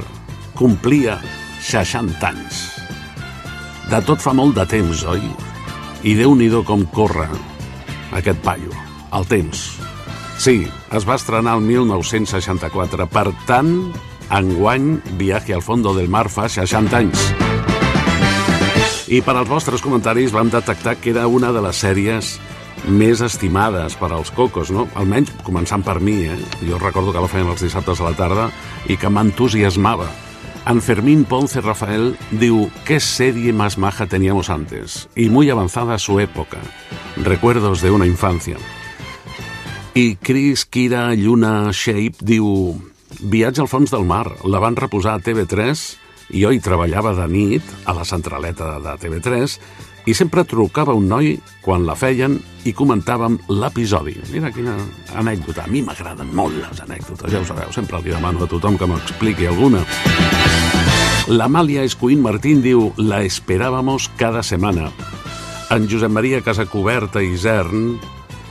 Speaker 2: complia 60 anys. De tot fa molt de temps, oi? I déu nhi com corre aquest paio, el temps. Sí, es va estrenar el 1964. Per tant, enguany, Viaje al fondo del mar fa 60 anys. I per als vostres comentaris vam detectar que era una de les sèries més estimades per als cocos, no? Almenys començant per mi, eh? Jo recordo que la feien els dissabtes a la tarda i que m'entusiasmava. En Fermín Ponce Rafael diu ¿Qué serie más maja teníamos antes? Y muy avanzada su época. Recuerdos de una infancia. I Chris Kira Lluna Shape diu Viatge al fons del mar. La van reposar a TV3 i jo hi treballava de nit a la centraleta de TV3 i sempre trucava un noi quan la feien i comentàvem l'episodi. Mira quina anècdota. A mi m'agraden molt les anècdotes, ja ho sabeu. Sempre li demano a tothom que m'expliqui alguna. L'Amàlia Escuín Martín diu La esperábamos cada setmana. En Josep Maria Casacoberta i Zern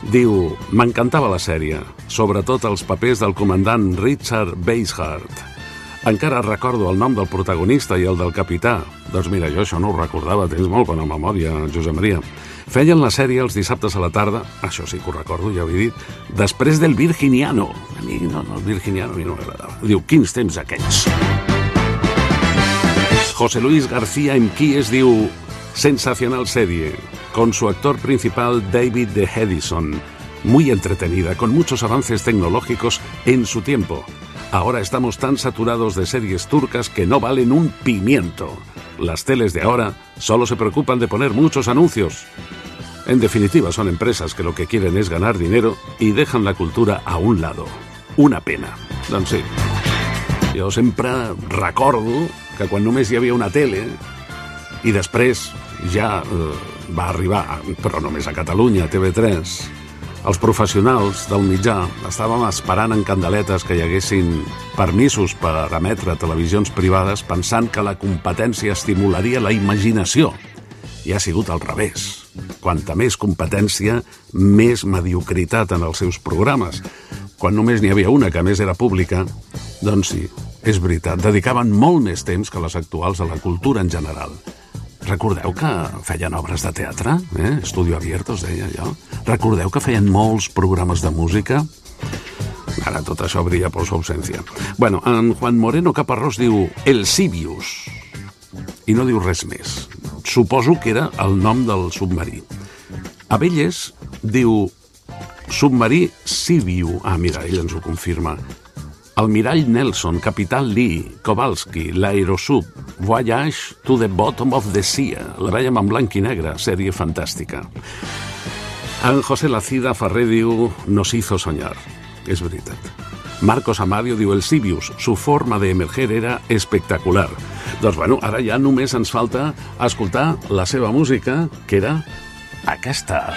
Speaker 2: diu M'encantava la sèrie, sobretot els papers del comandant Richard Basehart. Encara recordo el nom del protagonista i el del capità. Doncs mira, jo això no ho recordava, tens molt bona memòria, Josep Maria. Feien la sèrie els dissabtes a la tarda, això sí que ho recordo, ja ho he dit, després del Virginiano. A mi no, no el Virginiano a mi no m'agradava. Diu, quins temps aquells. José Luis García en Quies diu sensacional serie, con su actor principal David de Hedison, muy entretenida, con muchos avances tecnológicos en su tiempo. Ahora estamos tan saturados de series turcas que no valen un pimiento. Las teles de ahora solo se preocupan de poner muchos anuncios. En definitiva, son empresas que lo que quieren es ganar dinero y dejan la cultura a un lado. Una pena. Doncs sí. Jo sempre recordo que quan només hi havia una tele i després ja eh, va arribar, però només a Catalunya, TV3, els professionals del mitjà estàvem esperant en candeletes que hi haguessin permisos per emetre televisions privades pensant que la competència estimularia la imaginació. I ha sigut al revés. Quanta més competència, més mediocritat en els seus programes. Quan només n'hi havia una, que més era pública, doncs sí, és veritat, dedicaven molt més temps que les actuals a la cultura en general. Recordeu que feien obres de teatre? Eh? Estudio Abierto, es deia allò. Recordeu que feien molts programes de música? Ara tot això brilla per su ausència. Bueno, en Juan Moreno Caparrós diu El Sibius. I no diu res més. Suposo que era el nom del submarí. Abelles diu submarí Sibiu. Ah, mira, ell ens ho confirma. Almirall Nelson, Capital Lee, Kowalski, l'Aerosub, Voyage to the Bottom of the Sea. La veiem en blanc i negre, sèrie fantàstica. En José Lacida Ferrer diu Nos hizo soñar. És veritat. Marcos Amadio diu El Sibius, su forma de emerger era espectacular. Doncs bueno, ara ja només ens falta escoltar la seva música, que era aquesta.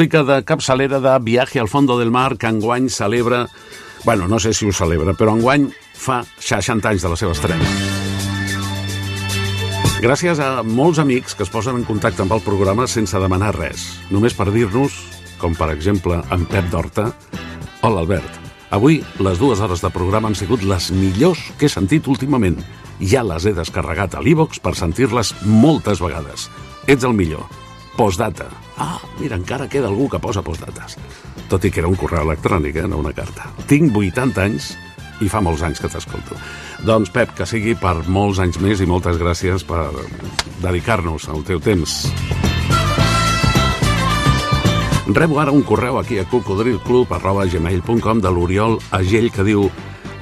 Speaker 2: Música de capçalera de Viaje al fondo del mar que enguany celebra... Bueno, no sé si ho celebra, però enguany fa 60 anys de la seva estrena. Gràcies a molts amics que es posen en contacte amb el programa sense demanar res, només per dir-nos, com per exemple en Pep d'Horta, Hola Albert, avui les dues hores de programa han sigut les millors que he sentit últimament. Ja les he descarregat a l'e-box per sentir-les moltes vegades. Ets el millor. Postdata. Ah, mira, encara queda algú que posa postdates. Tot i que era un correu electrònic, eh, no una carta. Tinc 80 anys i fa molts anys que t'escolto. Doncs, Pep, que sigui per molts anys més i moltes gràcies per dedicar-nos al teu temps. Rebo ara un correu aquí a cocodrilclub.gmail.com de l'Oriol Agell que diu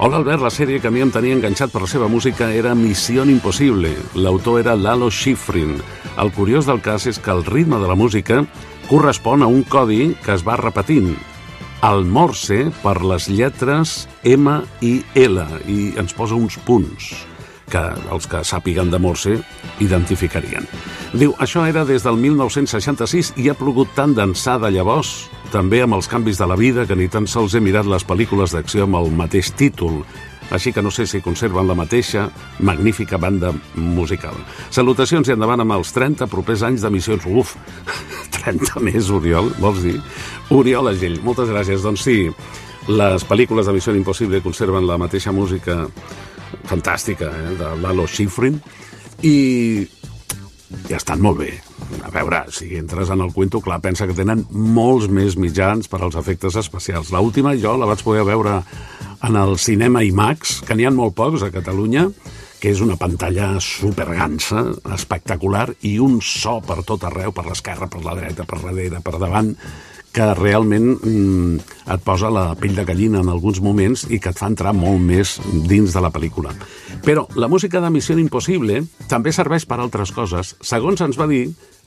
Speaker 2: Hola Albert, la sèrie que a mi em tenia enganxat per la seva música era Missió Impossible. L'autor era Lalo Schifrin. El curiós del cas és que el ritme de la música correspon a un codi que es va repetint. El morse per les lletres M i L i ens posa uns punts que els que sàpiguen de morse identificarien. Diu, això era des del 1966 i ha plogut tant d'ençà de llavors, també amb els canvis de la vida, que ni tan sols he mirat les pel·lícules d'acció amb el mateix títol, així que no sé si conserven la mateixa magnífica banda musical. Salutacions i endavant amb els 30 propers anys d'emissions. Uf, 30 més, Oriol, vols dir? Oriol Agell, moltes gràcies. Doncs sí, les pel·lícules de Missió Impossible conserven la mateixa música fantàstica eh, de Lalo Schifrin i ja estan molt bé. A veure, si entres en el cuento, clar, pensa que tenen molts més mitjans per als efectes especials. La última jo la vaig poder veure en el cinema IMAX, que n'hi ha molt pocs a Catalunya, que és una pantalla supergansa, espectacular, i un so per tot arreu, per l'esquerra, per la dreta, per darrere, per davant, que realment mm, et posa la pell de gallina en alguns moments i que et fa entrar molt més dins de la pel·lícula. Però la música de Missió Impossible també serveix per altres coses. Segons ens va dir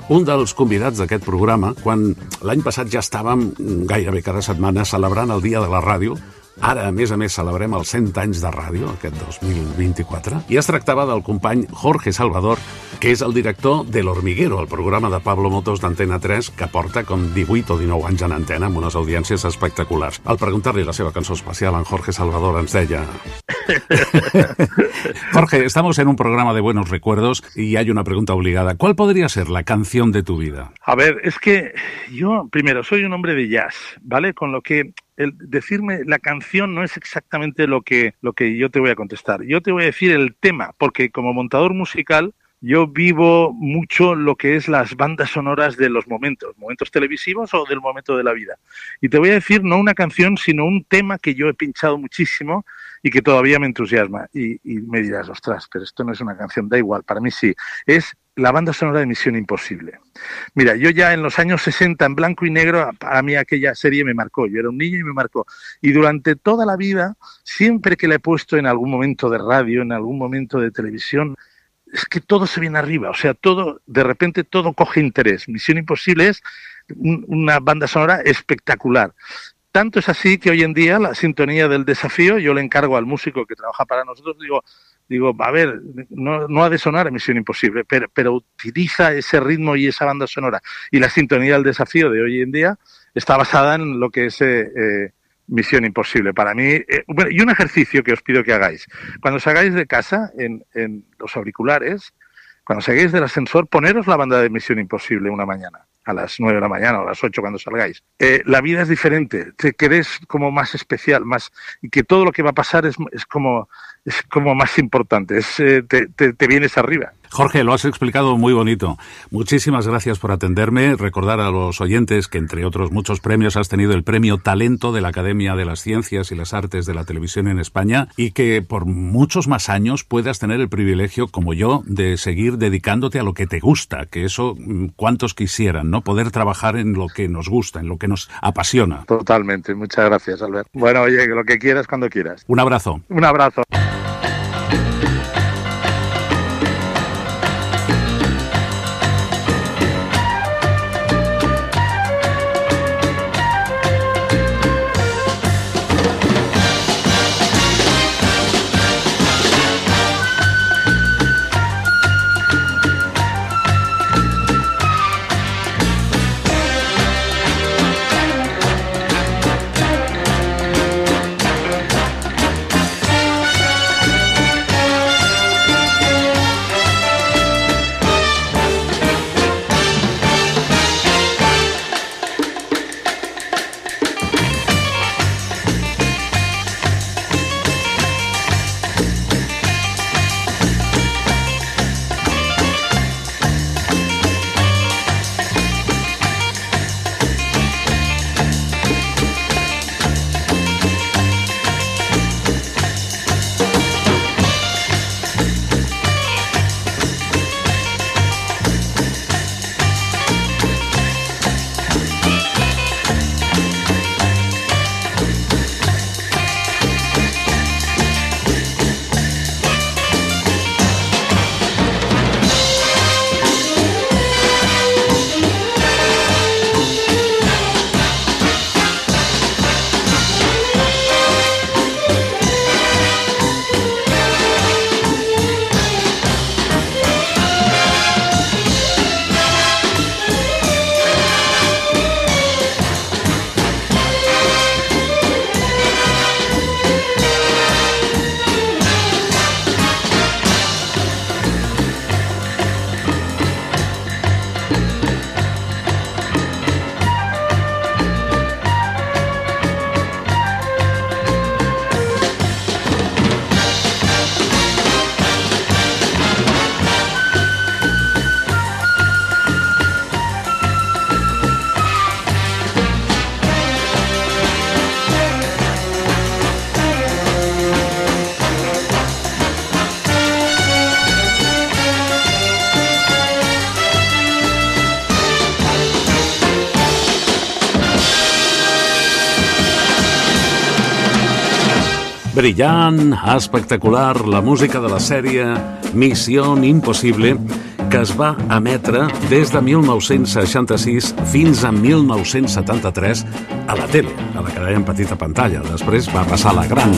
Speaker 2: un dels convidats d'aquest programa, quan l'any passat ja estàvem gairebé cada setmana celebrant el Dia de la Ràdio, Ara, a més a més, celebrem els 100 anys de ràdio, aquest 2024, i es tractava del company Jorge Salvador, que és el director de L'Hormiguero, el programa de Pablo Motos d'Antena 3, que porta com 18 o 19 anys en antena amb unes audiències espectaculars. Al preguntar-li la seva cançó especial, en Jorge Salvador ens deia... Jorge, estamos en un programa de buenos recuerdos y hay una pregunta obligada. ¿Cuál podría ser la canción de tu vida?
Speaker 21: A ver, es que yo, primero, soy un hombre de jazz, ¿vale? Con lo que el decirme la canción no es exactamente lo que, lo que yo te voy a contestar. Yo te voy a decir el tema, porque como montador musical yo vivo mucho lo que es las bandas sonoras de los momentos, momentos televisivos o del momento de la vida. Y te voy a decir no una canción, sino un tema que yo he pinchado muchísimo y que todavía me entusiasma. Y, y me dirás, ostras, pero esto no es una canción, da igual, para mí sí. Es la banda sonora de Misión Imposible. Mira, yo ya en los años 60, en blanco y negro, para mí aquella serie me marcó. Yo era un niño y me marcó. Y durante toda la vida, siempre que la he puesto en algún momento de radio, en algún momento de televisión, es que todo se viene arriba. O sea, todo, de repente todo coge interés. Misión Imposible es un- una banda sonora espectacular. Tanto es así que hoy en día la sintonía del desafío, yo le encargo al músico que trabaja para nosotros, digo, digo, a ver, no, no ha de sonar Misión Imposible, pero, pero utiliza ese ritmo y esa banda sonora. Y la sintonía del desafío de hoy en día está basada en lo que es eh, eh, Misión Imposible. Para mí, eh, y un ejercicio que os pido que hagáis. Cuando salgáis de casa, en, en los auriculares, cuando salgáis del ascensor, poneros la banda de Misión Imposible una mañana, a las 9 de la mañana o a las 8 cuando salgáis. La vida es diferente, te querés como más especial, más y que todo lo que va a pasar es, es como es como más importante, es, eh, te, te, te vienes arriba.
Speaker 2: Jorge, lo has explicado muy bonito. Muchísimas gracias por atenderme. Recordar a los oyentes que, entre otros muchos premios, has tenido el premio Talento de la Academia de las Ciencias y las Artes de la Televisión en España y que por muchos más años puedas tener el privilegio, como yo, de seguir dedicándote a lo que te gusta, que eso mm, cuantos quisieran, ¿no? Poder trabajar en lo que nos gusta, en lo que nos apasiona.
Speaker 21: Totalmente, muchas gracias, Albert. Bueno, oye, lo que quieras cuando quieras.
Speaker 2: Un abrazo.
Speaker 21: Un abrazo.
Speaker 2: Brillant, espectacular, la música de la sèrie Missió Impossible, que es va emetre des de 1966 fins a 1973 a la tele, a la que dèiem petita pantalla. Després va passar a la gran.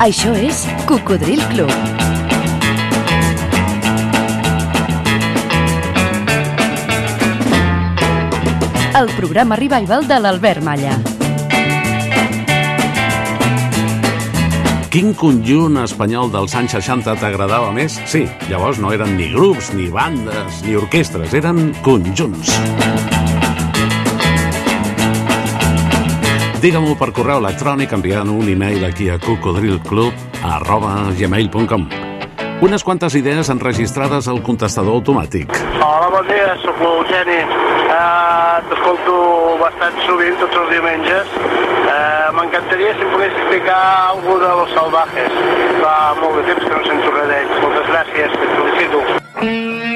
Speaker 11: Això és Cocodril Club. El programa revival de l'Albert Malla.
Speaker 2: Quin conjunt espanyol dels anys 60 t'agradava més? Sí, llavors no eren ni grups, ni bandes, ni orquestres, eren conjunts. Digue-m'ho per correu electrònic enviant un e-mail aquí a cocodrilclub arroba gmail.com Unes quantes idees enregistrades al contestador automàtic.
Speaker 22: Hola, bon dia, sóc l'Eugeni. Uh, T'escolto bastant sovint, tots els diumenges. Uh, M'encantaria si em pogués explicar alguna de los salvajes. Fa molt de temps que no sento res d'ells. Moltes gràcies, et felicito.
Speaker 23: Cabellos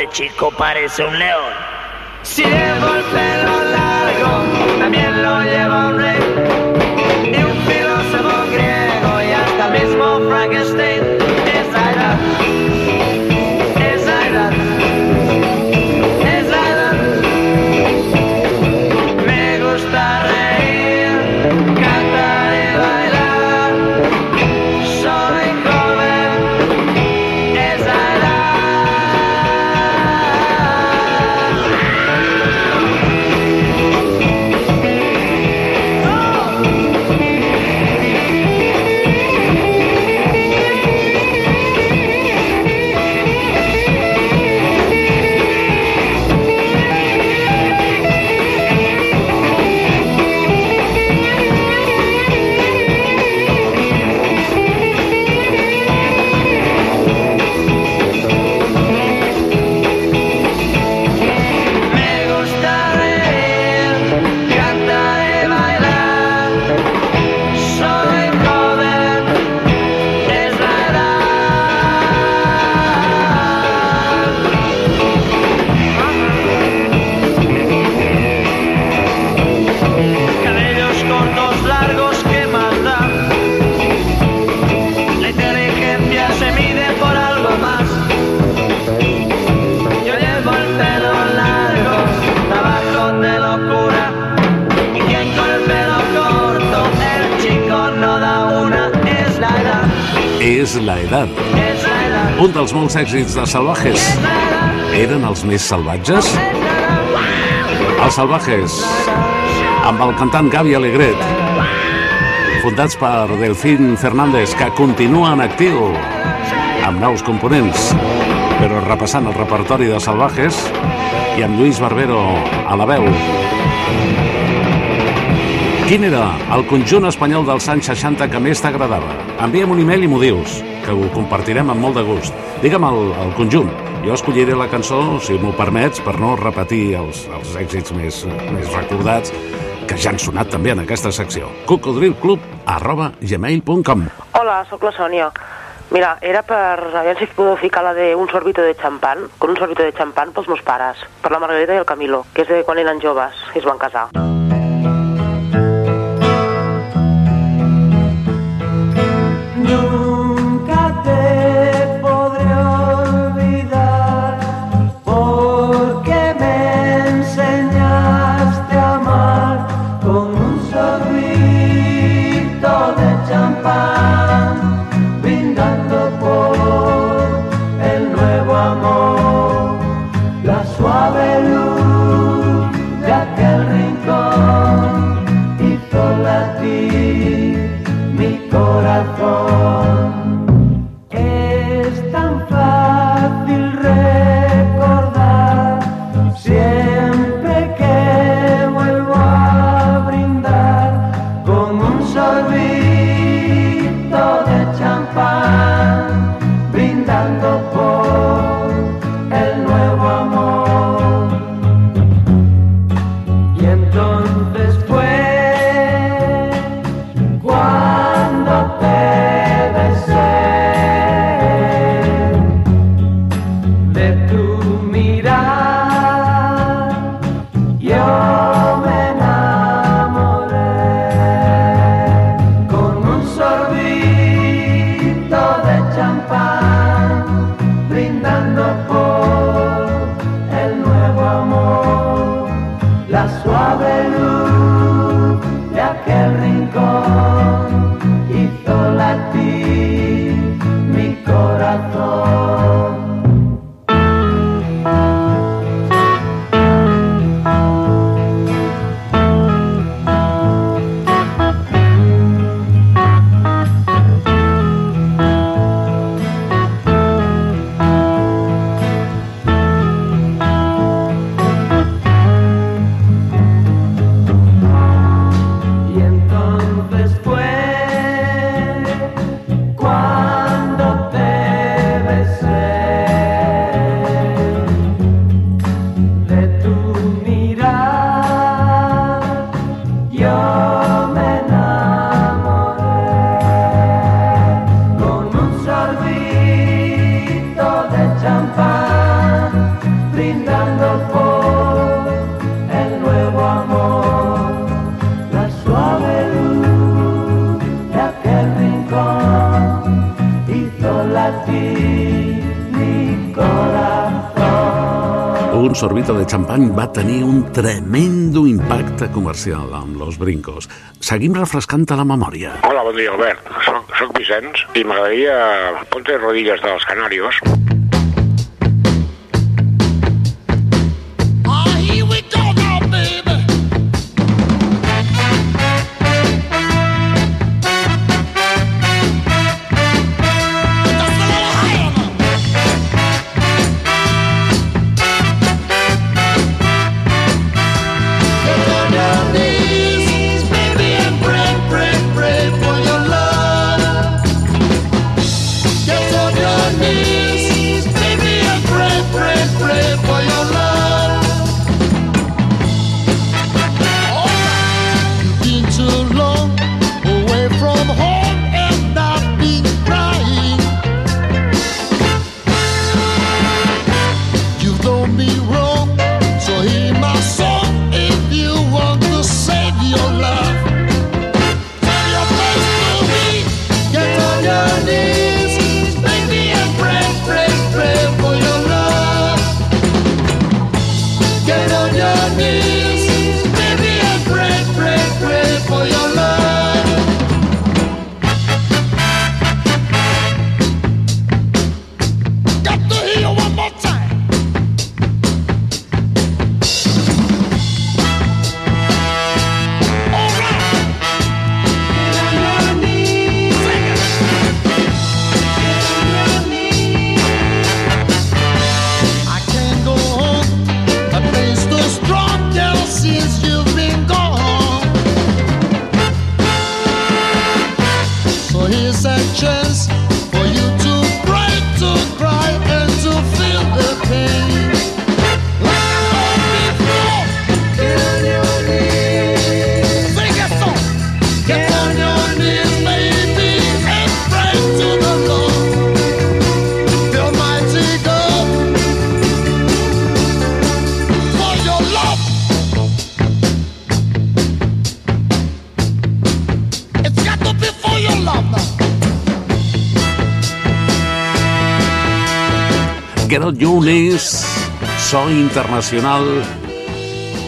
Speaker 23: este chico parece un león. Si
Speaker 2: És la edat. Un dels molts èxits de Salvajes. Eren els més salvatges? Els Salvajes, amb el cantant Gavi Alegret, fundats per Delfín Fernández, que continua en actiu, amb nous components, però repassant el repertori de Salvajes i amb Lluís Barbero a la veu. Quin era el conjunt espanyol dels anys 60 que més t'agradava? Envia'm un e-mail i m'ho dius, que ho compartirem amb molt de gust. Digue'm el, el conjunt. Jo escolliré la cançó, si m'ho permets, per no repetir els, els èxits més, més recordats que ja han sonat també en aquesta secció. cocodrilclub arroba gmail.com
Speaker 24: Hola, sóc la Sònia. Mira, era per a veure si podeu ficar la de un sorbito de champán, con un sorbito de champán pels meus pares, per la Margarita i el Camilo, que és de quan eren joves i es van casar.
Speaker 5: Nunca
Speaker 23: sorbito de
Speaker 2: xampany va tenir un tremendo impacte comercial amb Los Brincos. Seguim refrescant la memòria.
Speaker 25: Hola, bon dia, Albert. Soc, soc Vicenç i m'agradaria Ponte Rodillas de los Canarios.
Speaker 2: Internacional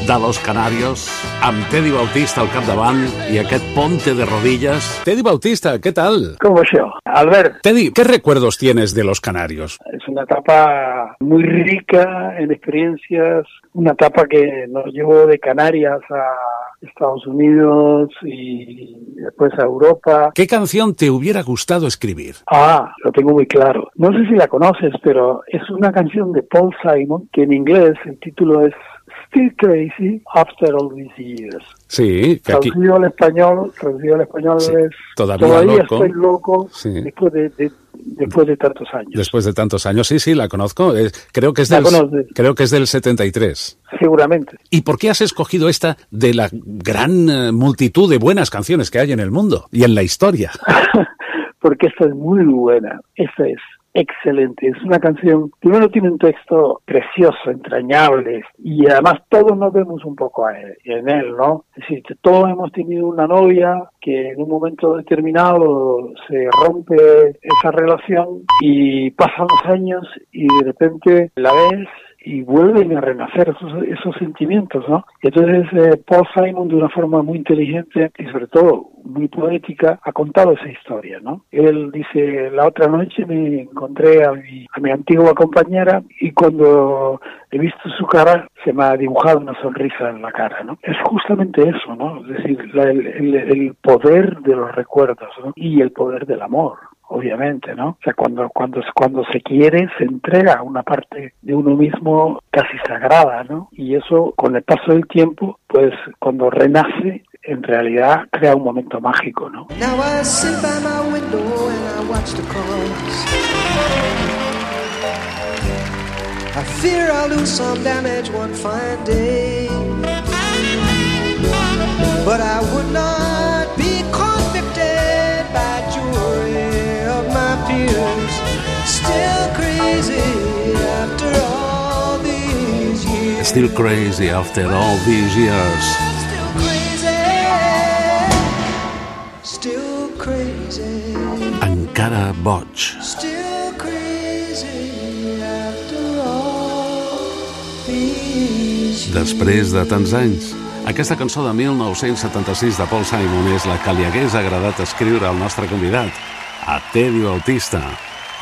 Speaker 2: de los Canarios, amb Teddy Bautista al capdavant i aquest ponte de rodillas.
Speaker 26: Teddy Bautista, ¿qué tal?
Speaker 27: ¿Cómo es yo? Albert,
Speaker 26: Teddy, ¿qué recuerdos tienes de los Canarios?
Speaker 27: es una etapa muy rica en experiencias, una etapa que nos llevó de Canarias a Estados Unidos y después a Europa.
Speaker 26: ¿Qué canción te hubiera gustado escribir?
Speaker 27: Ah, lo tengo muy claro. No sé si la conoces, pero es una canción de Paul Simon que en inglés el título es Still Crazy After All These Years.
Speaker 2: Sí, que aquí
Speaker 27: Traducido al español, traducido al español es
Speaker 2: todavía loco.
Speaker 27: estoy loco
Speaker 2: Sí.
Speaker 27: después de, de- después de tantos años.
Speaker 2: después de tantos años, sí, sí, la conozco. eh, creo que es
Speaker 27: La
Speaker 2: del
Speaker 27: conoces.
Speaker 2: creo que es del 73.
Speaker 27: Seguramente.
Speaker 2: ¿Y por qué has escogido esta de la gran eh, multitud de buenas canciones que hay en el mundo y en la historia?
Speaker 27: porque esta es muy buena. Esta es excelente. Es una canción, primero tiene un texto precioso, entrañable, y además todos nos vemos un poco a él- en él, ¿no? Es decir, todos hemos tenido una novia que en un momento determinado se rompe esa relación y pasan los años y de repente la ves y vuelven a renacer esos, esos sentimientos, ¿no? Entonces eh, Paul Simon de una forma muy inteligente y sobre todo muy poética ha contado esa historia, ¿no? Él dice, la otra noche me encontré a mi, a mi antigua compañera y cuando he visto su cara se me ha dibujado una sonrisa en la cara, ¿no? Es justamente eso, ¿no? Es decir, la- el- el poder de los recuerdos, ¿no? Y el poder del amor obviamente, ¿no? O sea, cuando, cuando, cuando se quiere, se entrega una parte de uno mismo casi sagrada, ¿no? Y eso, con el paso del tiempo, pues cuando renace, en realidad crea un momento mágico, ¿no?
Speaker 23: But I would not Still crazy after all these years.
Speaker 2: Still crazy after all these years.
Speaker 23: Still crazy.
Speaker 2: Encara boig.
Speaker 23: Still crazy after all these
Speaker 2: Després de tants anys, aquesta cançó de 1976 de Paul Simon és la que li hagués agradat escriure al nostre convidat, a Teddy Bautista,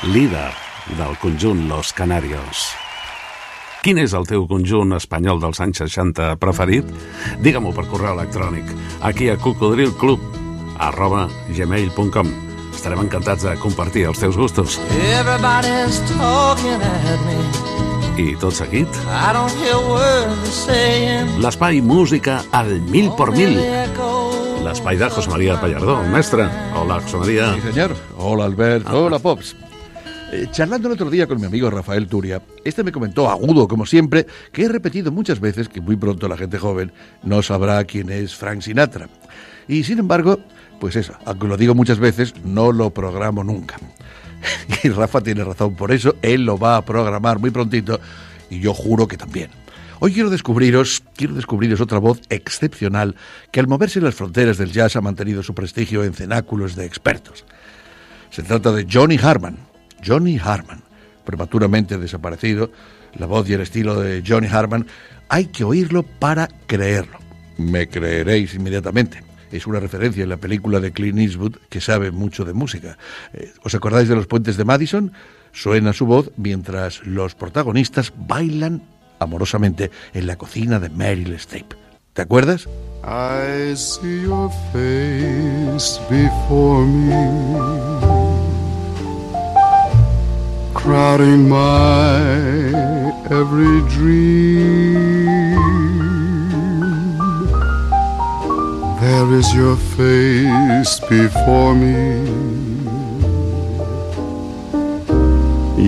Speaker 2: líder del conjunt Los Canarios. Quin és el teu conjunt espanyol dels anys 60 preferit? Digue-m'ho per correu electrònic, aquí a cocodrilclub, arroba gmail.com. Estarem encantats de compartir els teus gustos.
Speaker 23: Everybody's talking at me.
Speaker 2: I tot seguit,
Speaker 23: I don't hear words they're saying.
Speaker 2: l'espai música al mil por mil. L'espai de José María Pallardó. Mestre, hola, José María.
Speaker 28: Sí, señor. Hola, Albert. Hola, Pops. Eh, charlando el otro día con mi amigo Rafael Turia, este me comentó, agudo como siempre, que he repetido muchas veces que muy pronto la gente joven no sabrá quién es Frank Sinatra. Y sin embargo, pues eso, aunque lo digo muchas veces, no lo programo nunca. Y Rafa tiene razón por eso, él lo va a programar muy prontito y yo juro que también. Hoy quiero descubriros, quiero descubriros otra voz excepcional que al moverse en las fronteras del jazz ha mantenido su prestigio en cenáculos de expertos. Se trata de Johnny Harman. Johnny Harman, prematuramente desaparecido, la voz y el estilo de Johnny Harman, hay que oírlo para creerlo. Me creeréis inmediatamente. Es una referencia en la película de Clint Eastwood que sabe mucho de música. Eh, ¿Os acordáis de los puentes de Madison? Suena su voz mientras los protagonistas bailan amorosamente en la cocina de Meryl Streep. ¿Te acuerdas?
Speaker 29: I see your face before me, crowding my every dream. There is your face before me.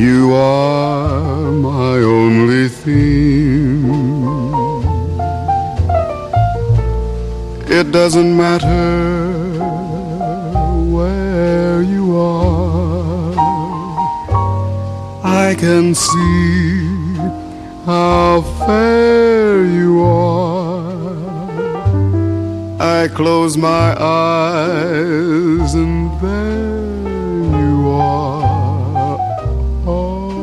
Speaker 29: You are my only theme. It doesn't matter where you are. I can see how fair you are. I close my eyes and there you are. Always.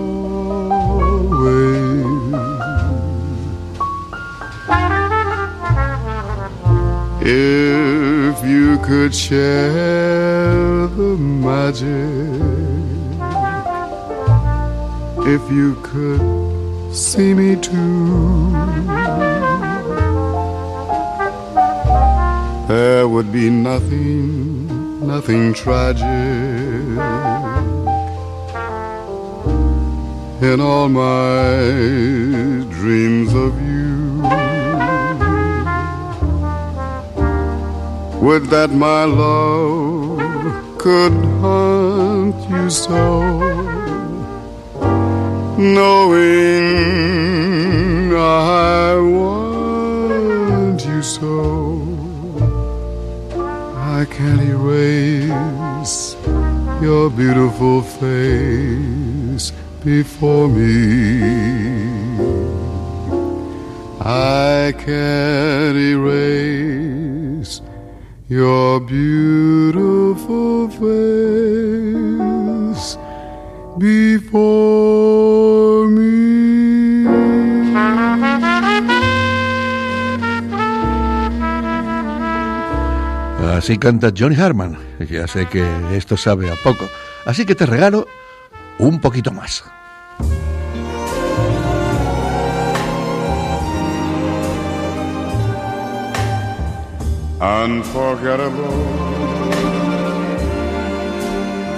Speaker 29: If you could share the magic, if you could see me too, there would be nothing, nothing tragic in all my dreams of you. Would that my love could haunt you so, knowing I want you so. I can't erase your beautiful face before me. I can't erase your beautiful face
Speaker 28: Así canta Johnny Harman, ya sé que esto sabe a poco, así que te regalo un poquito más.
Speaker 29: Unforgettable.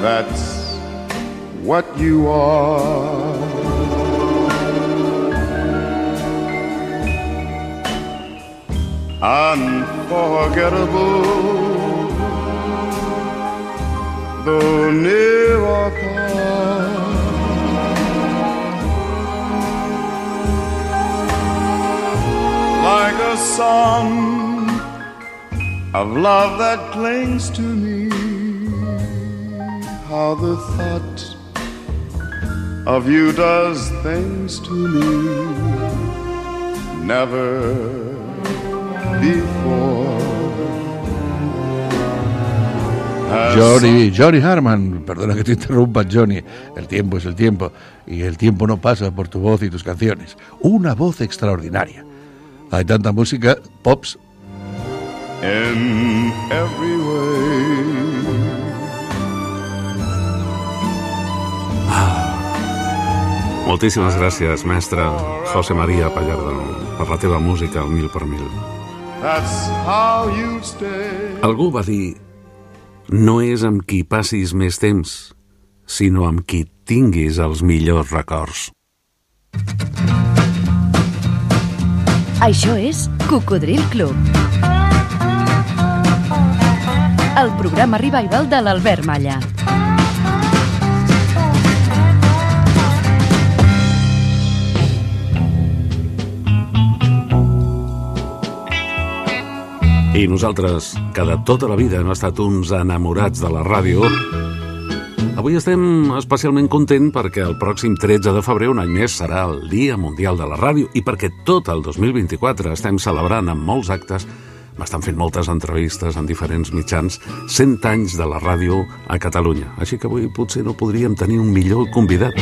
Speaker 29: That's what you are. Unforgettable. Though near or far. Like a song of love that clings to me. How the thought of you does things to me. Never before.
Speaker 28: Johnny, Johnny Harman, perdona que te interrumpa, Johnny. El tiempo es el tiempo y el tiempo no pasa por tu voz y tus canciones. Una voz extraordinaria. Hay tanta música, pops.
Speaker 29: in every way.
Speaker 2: Moltíssimes gràcies, mestre José María Pallardo, per la teva música al mil per mil.
Speaker 29: That's how you stay.
Speaker 2: Algú va dir no és amb qui passis més temps, sinó amb qui tinguis els millors records.
Speaker 11: Això és Cocodril Club. El programa revival de l'Albert Malla.
Speaker 2: I nosaltres, que de tota la vida hem estat uns enamorats de la ràdio, avui estem especialment content perquè el pròxim 13 de febrer, un any més, serà el Dia Mundial de la Ràdio i perquè tot el 2024 estem celebrant amb molts actes M'estan fent moltes entrevistes en diferents mitjans 100 anys de la ràdio a Catalunya. Així que avui potser no podríem tenir un millor convidat.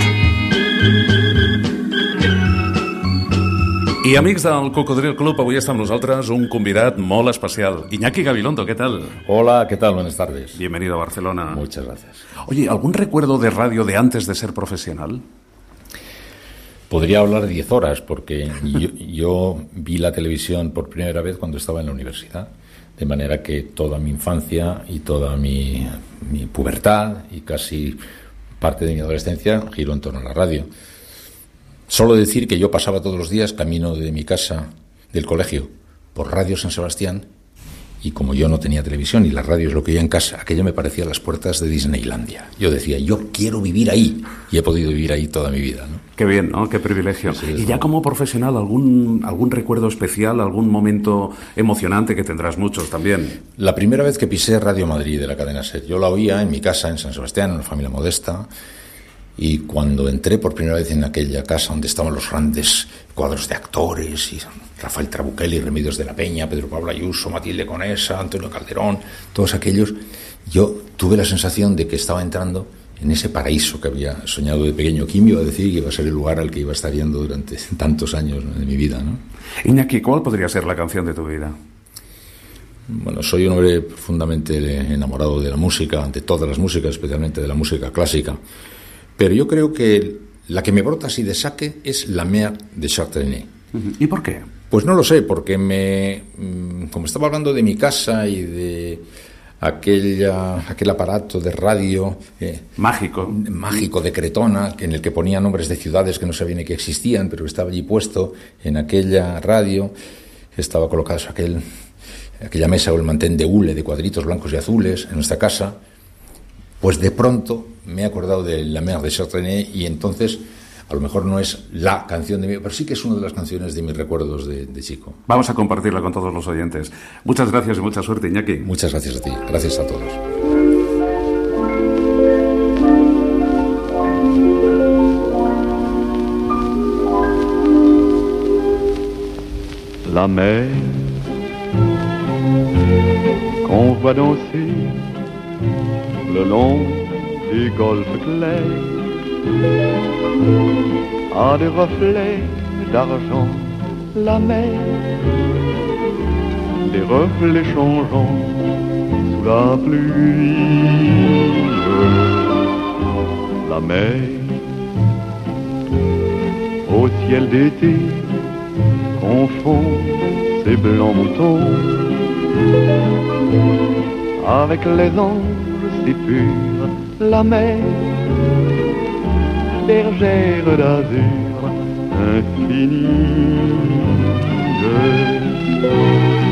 Speaker 2: I amics del Cocodril Club, avui està amb nosaltres un convidat molt especial. Iñaki Gabilondo, ¿qué tal?
Speaker 30: Hola, ¿qué tal? Buenas tardes.
Speaker 2: Bienvenido a Barcelona.
Speaker 30: Muchas gracias.
Speaker 2: Oye, ¿algún recuerdo de radio de antes de ser profesional?
Speaker 30: Podría hablar 10 horas porque yo, yo vi la televisión por primera vez cuando estaba en la universidad. De manera que toda mi infancia y toda mi, mi pubertad y casi parte de mi adolescencia giró en torno a la radio. Solo decir que yo pasaba todos los días camino de mi casa, del colegio, por Radio San Sebastián, y como yo no tenía televisión y la radio es lo que yo en casa, aquello me parecía las puertas de Disneylandia. Yo decía, yo quiero vivir ahí, y he podido vivir ahí toda mi vida. ¿no?
Speaker 2: Qué bien, ¿no? Qué privilegio. y ya como profesional, ¿algún, ¿algún recuerdo especial, algún momento emocionante que tendrás muchos también?
Speaker 30: La primera vez que pisé Radio Madrid de la cadena SER, yo la oía en mi casa, en San Sebastián, en una familia modesta, y cuando entré por primera vez en aquella casa donde estaban los grandes cuadros de actores, y Rafael Trabuchelli, Remedios de la Peña, Pedro Pablo Ayuso, Matilde Conesa, Antonio Calderón, todos aquellos, yo tuve la sensación de que estaba entrando en ese paraíso que había soñado de pequeño. ¿Quién me iba a decir que iba a ser el lugar al que iba a estar yendo durante tantos años de mi vida? ¿no?
Speaker 2: Iñaki, ¿cuál podría ser la canción de tu vida?
Speaker 30: Bueno, soy un hombre profundamente enamorado de la música, de todas las músicas, especialmente de la música clásica. Pero yo creo que la que me brota así de saque es La Mer de Chartrené.
Speaker 2: ¿Y por qué?
Speaker 30: Pues no lo sé, porque me, mm, como estaba hablando de mi casa y de aquella, aquel aparato de radio eh,
Speaker 2: mágico,
Speaker 30: mágico de Cretona, en el que ponía nombres de ciudades que no sabía ni que existían, pero que estaba allí puesto en aquella radio, estaba colocado aquel, aquella mesa o el mantén de hule de cuadritos blancos y azules en nuestra casa, pues de pronto me he acordado de La Mer de Chartrené y entonces a lo mejor no es la canción de mi, pero sí que es una de las canciones de mis recuerdos de, de, chico.
Speaker 2: Vamos a compartirla con todos los oyentes. Muchas gracias y mucha suerte, Iñaki.
Speaker 30: Muchas gracias a ti. Gracias a todos.
Speaker 16: La mer qu'on voit danser le long du golfe clair a des reflets d'argent la mer, des reflets changeants
Speaker 31: la pluie, la mer au ciel d'été confond ses blancs moutons avec les anges la mer bergère d'azur infinie.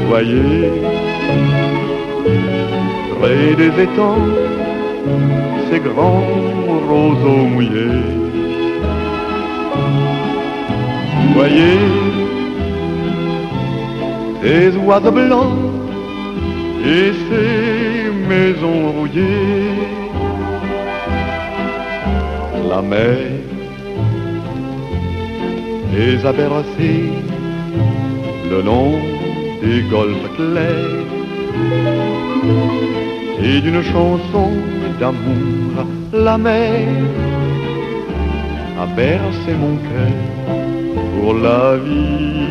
Speaker 31: Voyez, près des étangs, ces grands roseaux mouillés. Voyez, ces oiseaux blancs et ces maisons rouillées. La mer les a bercés le long des golfes clairs et d'une chanson d'amour la mer a bercé mon cœur pour la vie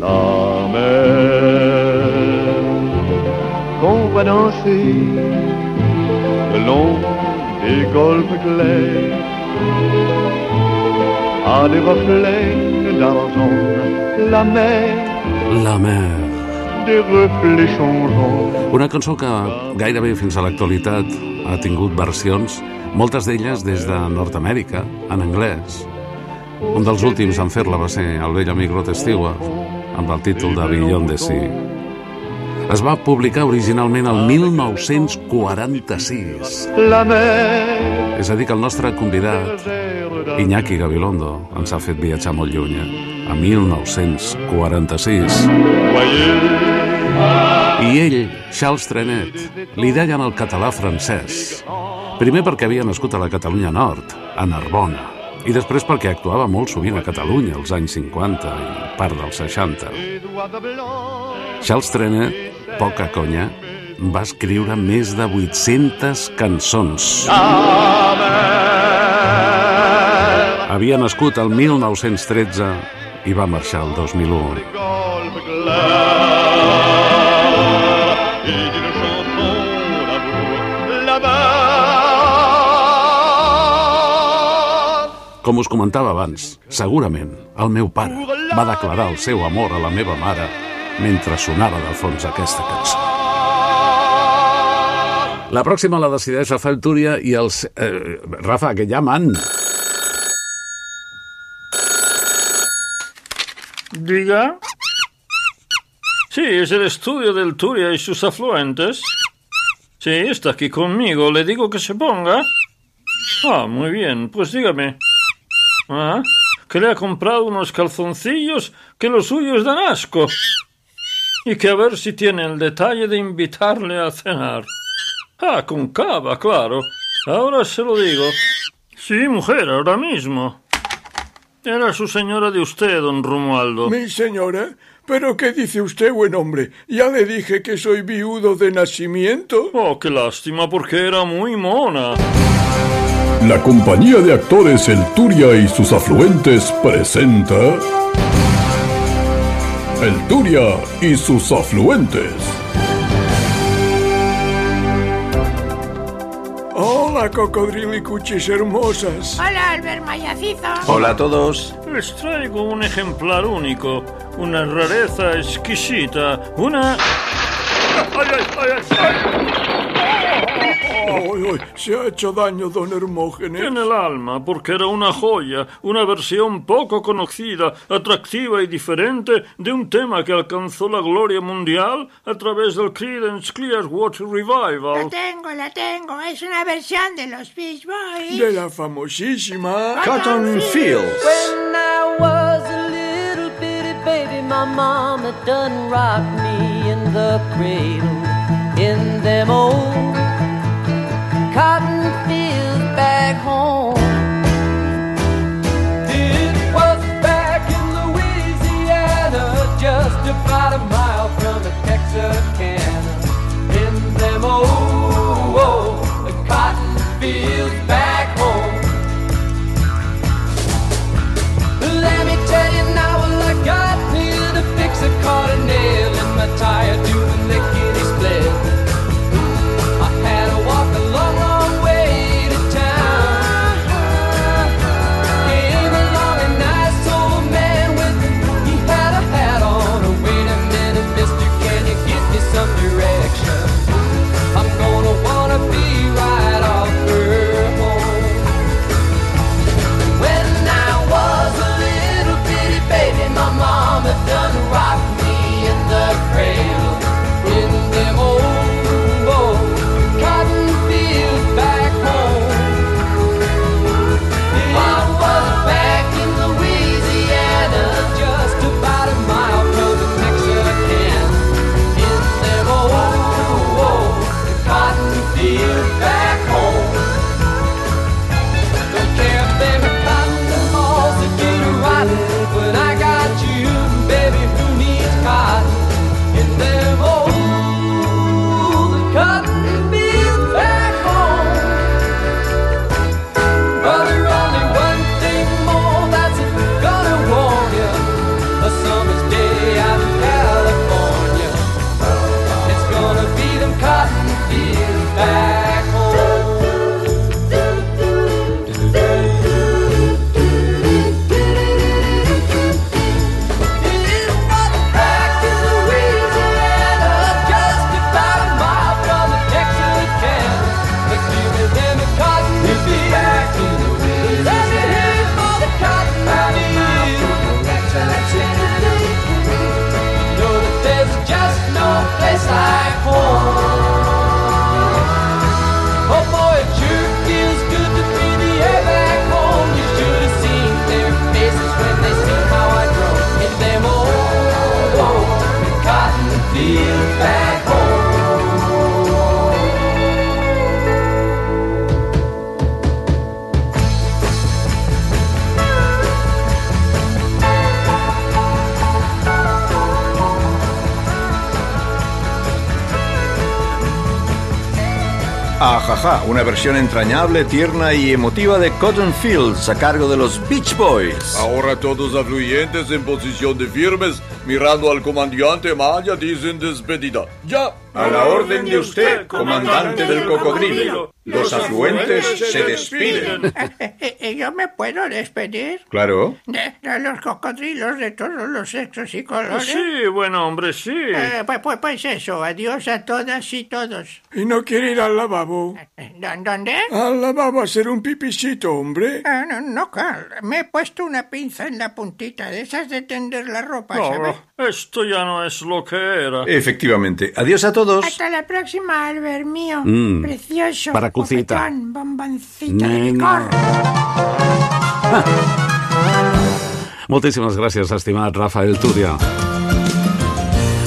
Speaker 31: la mer qu'on voit danser le long des golfes clairs a des reflets d'argent la mer
Speaker 2: La mer.
Speaker 31: des reflets changeants
Speaker 2: Una cançó que gairebé fins a l'actualitat ha tingut versions, moltes d'elles des de Nord-Amèrica, en anglès. Un dels últims en fer-la va ser el vell amic Rod Stewart, amb el títol de Beyond the Sea. Es va publicar originalment el 1946.
Speaker 31: la mer
Speaker 2: És a dir, que el nostre convidat, Iñaki Gabilondo, ens ha fet viatjar molt lluny, eh? a 1946. I ell, Charles Trenet, li deien el català francès. Primer perquè havia nascut a la Catalunya Nord, a Narbona, i després perquè actuava molt sovint a Catalunya als anys 50 i part dels 60. Charles Trenet, poca conya, va escriure més de 800 cançons. Havia nascut el 1913 i va marxar el 2001. Com us comentava abans, segurament el meu pare va declarar el seu amor a la meva mare mentre sonava de fons aquesta cançó. La pròxima la decideix Rafael Túria i els... Eh, Rafa, que llaman.
Speaker 32: Diga. Sí, es el estudio del Turia y sus afluentes. Sí, está aquí conmigo. ¿Le digo que se ponga? Ah, muy bien. Pues dígame. Ah, que le ha comprado unos calzoncillos que los suyos dan asco. Y que a ver si tiene el detalle de invitarle a cenar. Ah, con cava, claro. Ahora se lo digo. Sí, mujer, ahora mismo. Era su señora de usted, don Romualdo.
Speaker 33: Mi señora, ¿pero qué dice usted, buen hombre? Ya le dije que soy viudo de nacimiento.
Speaker 32: Oh, qué lástima, porque era muy mona.
Speaker 34: La compañía de actores El Turia y sus afluentes presenta El Turia y sus afluentes.
Speaker 33: Hola, cocodrilicuchis hermosas.
Speaker 35: Hola, Albert Mayacizo.
Speaker 32: Hola a todos. Les traigo un ejemplar único, una rareza exquisita, una... ¡Ay, ay, ay, ay!
Speaker 33: Ay, ay, se ha hecho daño, don Hermógenes.
Speaker 32: En el alma, porque era una joya, una versión poco conocida, atractiva y diferente de un tema que alcanzó la gloria mundial a través del Creedence Clearwater
Speaker 35: La
Speaker 32: Revival.
Speaker 35: tengo, la tengo. Es una versión de los Beach Boys.
Speaker 33: De la famosísima
Speaker 35: Cotton Fields.
Speaker 3: When I was a little bitty baby, my mama done rocked me in the cradle in them old cotton fields back home.
Speaker 31: Versión entrañable, tierna y emotiva de Cotton Fields a cargo de los Beach Boys.
Speaker 33: Ahora todos afluyentes en posición de firmes, mirando al comandante Maya, dicen despedida. ¡Ya!
Speaker 31: A la orden de usted, comandante del cocodrilo. Los afluentes se despiden.
Speaker 35: ¿Y yo me puedo despedir?
Speaker 31: Claro.
Speaker 35: De, de los cocodrilos de todos los sexos y colores.
Speaker 32: Sí, buen hombre, sí.
Speaker 35: Eh, pues, pues, pues eso, adiós a todas y todos.
Speaker 33: ¿Y no quiere ir al lavabo?
Speaker 35: ¿Dó- ¿Dónde?
Speaker 33: Al lavabo a hacer un pipichito, hombre.
Speaker 35: Ah, no, no, Carl. Me he puesto una pinza en la puntita de esas de tender la ropa,
Speaker 32: No,
Speaker 35: ¿sabes?
Speaker 32: esto ya no es lo que era.
Speaker 31: Efectivamente. Adiós a todos.
Speaker 35: Hasta la próxima, Albert mío.
Speaker 2: Mm.
Speaker 35: Precioso.
Speaker 2: Para Cucita.
Speaker 35: bofetón, bomboncita de
Speaker 2: Nena.
Speaker 35: licor.
Speaker 2: Moltíssimes gràcies, estimat Rafael Túria.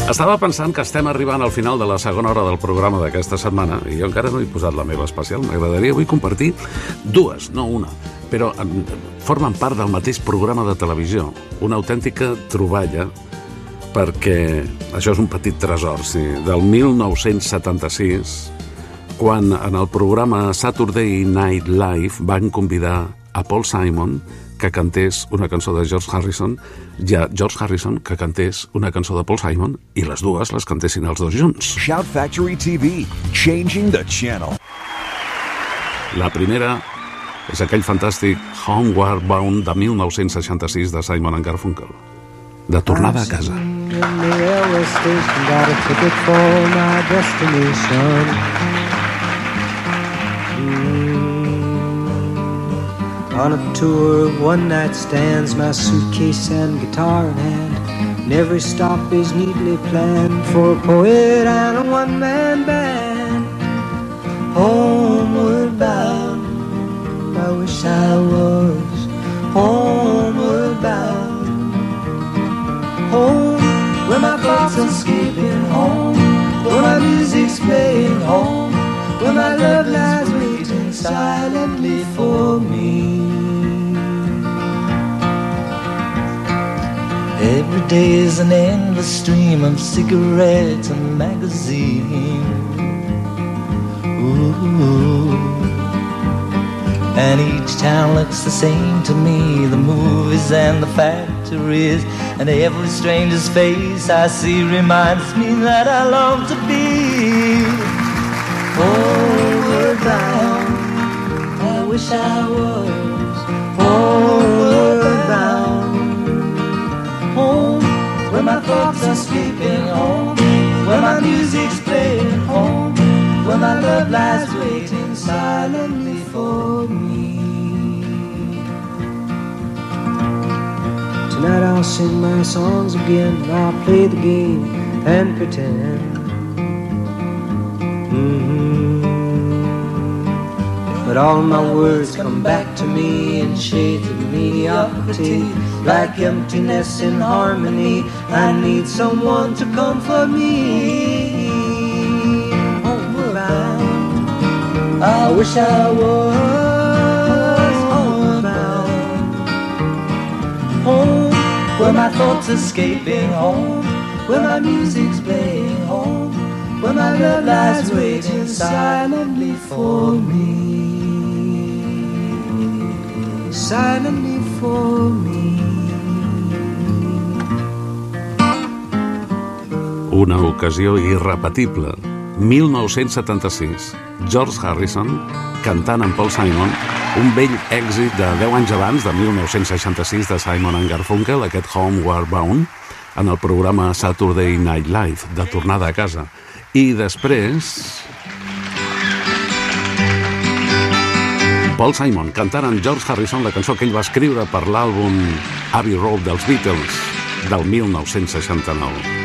Speaker 2: Estava pensant que estem arribant al final de la segona hora del programa d'aquesta setmana i jo encara no he posat la meva especial. M'agradaria avui compartir dues, no una, però formen part del mateix programa de televisió. Una autèntica troballa perquè això és un petit tresor, sí, del 1976, quan en el programa Saturday Night Live van convidar a Paul Simon que cantés una cançó de George Harrison i a George Harrison que cantés una cançó de Paul Simon i les dues les cantessin els dos junts.
Speaker 36: Shout Factory TV, changing the channel.
Speaker 2: La primera és aquell fantàstic Homeward Bound de 1966 de Simon Garfunkel. De tornada a casa.
Speaker 16: Station, On a tour of one night stands, my suitcase and guitar in hand. And every stop is neatly planned for a poet and a one man band. Homeward bound, I wish I was homeward bound home where my thoughts are escaping home where my music's playing home where my love lies waiting silently for me every day is an endless stream of cigarettes and magazines. Ooh. And each town looks the same to me. The movies and the factories And every stranger's face I see Reminds me that I long to be Homeward bound I wish I was Where my thoughts are escaping Home Where my music's playing Home Where my love lies waiting silently for me Tonight I'll sing my songs again. and I'll play the game and pretend. Mhm. But all my words come back to me in shades of mediocrity, like emptiness in harmony. I need someone to comfort me. I wish I was homeward home where my thoughts escaping home where my music's playing home where my love lies waiting silently for me silently for me
Speaker 2: Una ocasió irrepetible. 1976. George Harrison cantant amb Paul Simon un vell èxit de 10 anys abans, de 1966, de Simon Garfunkel, aquest Homeward Bound, en el programa Saturday Night Live, de tornada a casa. I després... Paul Simon cantant amb George Harrison la cançó que ell va escriure per l'àlbum Abbey Road dels Beatles del 1969.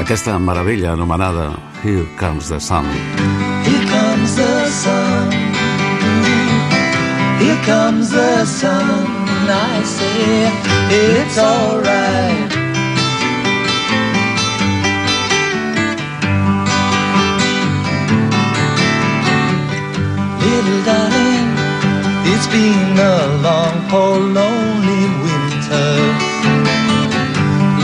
Speaker 2: Aquesta meravella anomenada Here Comes the Sun.
Speaker 16: Here comes the sun. Here comes the sun. I say it's alright. Little darling, it's been a long, cold, lonely winter.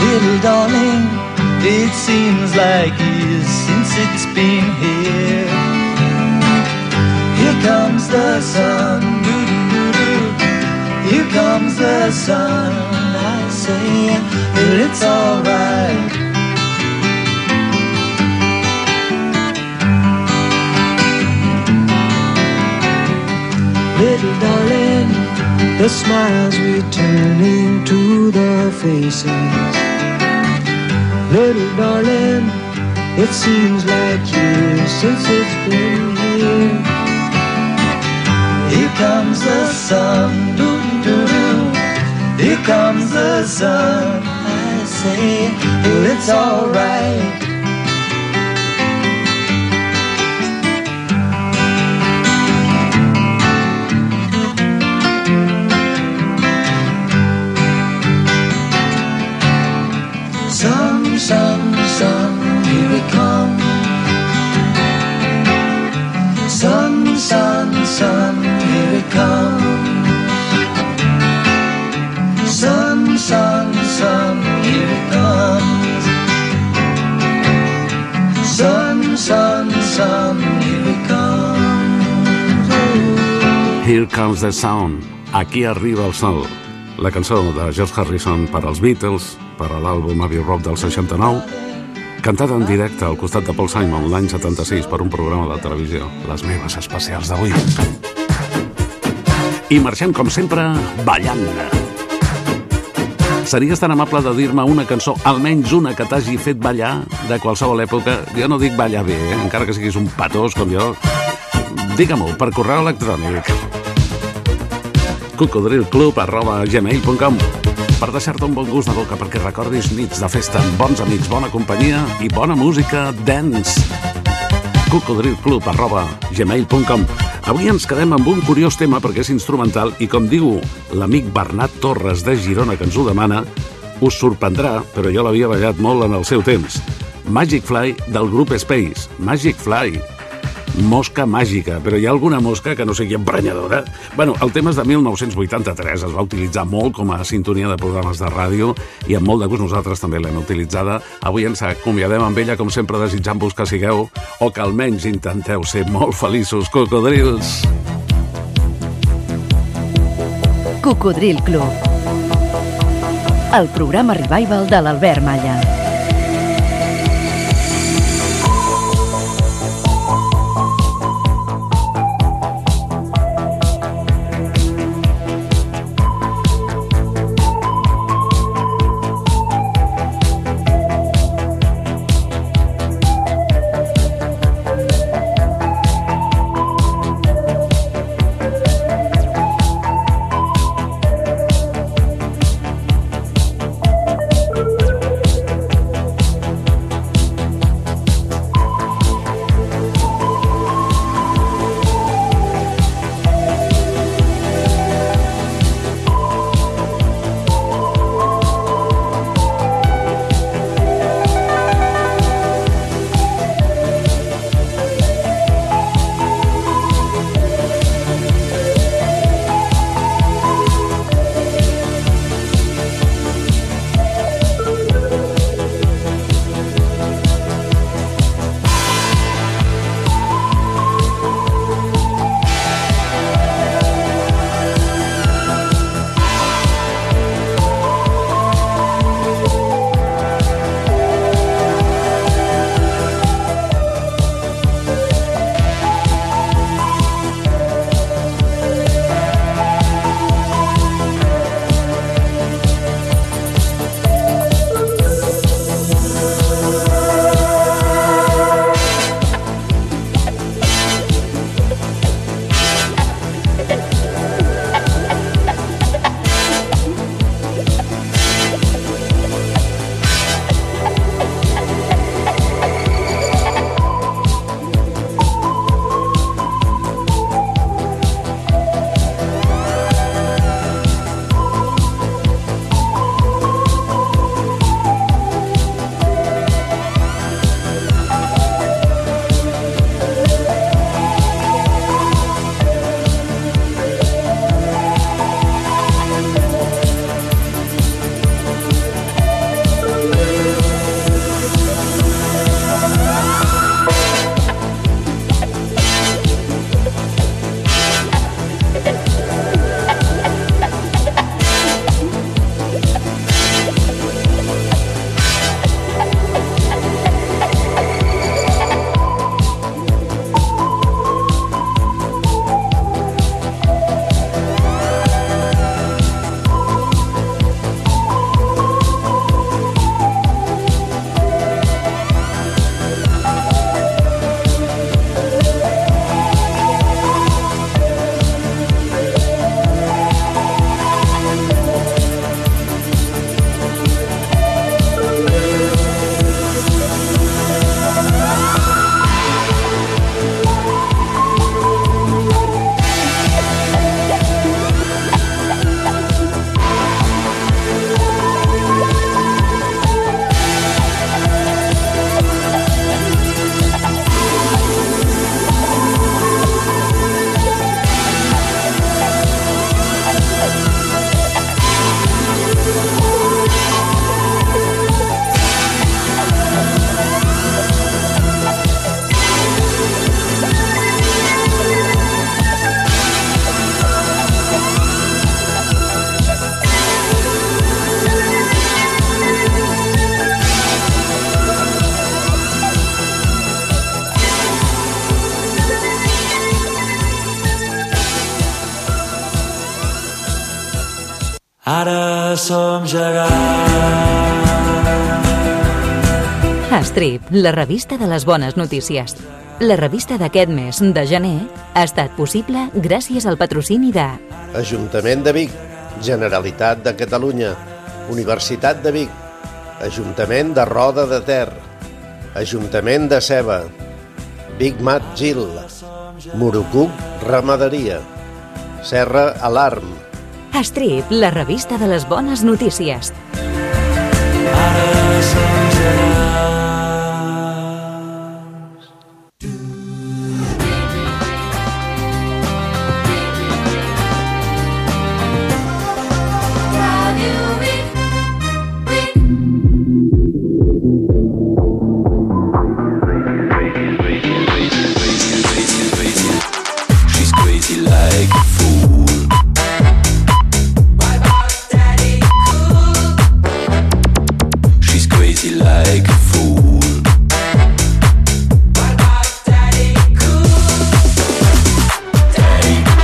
Speaker 16: Little darling, it seems like years since it's been here. Here comes the sun. Here comes the sun. I say, well, it's alright. Little darling, the smiles returning to the faces. Little darling, it seems like years since it's been here. Here comes the sun, doo doo doo. Here comes the sun. I say, well, it's alright. Here Comes
Speaker 2: the Sound. Aquí arriba el sol. La cançó de George Harrison per als Beatles, per a l'àlbum Abbey Road del 69, cantada en directe al costat de Paul Simon l'any 76 per un programa de televisió, Les meves especials d'avui. I marxem, com sempre, ballant. Series tan amable de dir-me una cançó, almenys una que t'hagi fet ballar de qualsevol època. Jo no dic ballar bé, eh? encara que siguis un patós com jo. Digue-m'ho per correu electrònic cocodrilclub arroba gmail.com per deixar-te un bon gust de boca perquè recordis nits de festa amb bons amics, bona companyia i bona música dance. cocodrilclub arroba gmail.com Avui ens quedem amb un curiós tema perquè és instrumental i com diu l'amic Bernat Torres de Girona que ens ho demana, us sorprendrà, però jo l'havia ballat molt en el seu temps. Magic Fly del grup Space. Magic Fly mosca màgica, però hi ha alguna mosca que no sigui emprenyadora? Bueno, el tema és de 1983, es va utilitzar molt com a sintonia de programes de ràdio i amb molt de gust nosaltres també l'hem utilitzada. Avui ens acomiadem amb ella, com sempre, desitjant-vos que sigueu, o que almenys intenteu ser molt feliços, cocodrils.
Speaker 11: Cocodril Club. El programa revival de l'Albert Malla.
Speaker 16: Ara som gegants.
Speaker 15: Strip, la revista de les bones notícies. La revista d'aquest mes, de gener, ha estat possible gràcies al patrocini de...
Speaker 17: Ajuntament de Vic, Generalitat de Catalunya, Universitat de Vic, Ajuntament de Roda de Ter, Ajuntament de Ceba, Big Mat Gil, Murucuc Ramaderia, Serra Alarm,
Speaker 15: Strip, la revista de les bones notícies.
Speaker 16: Ara gegants.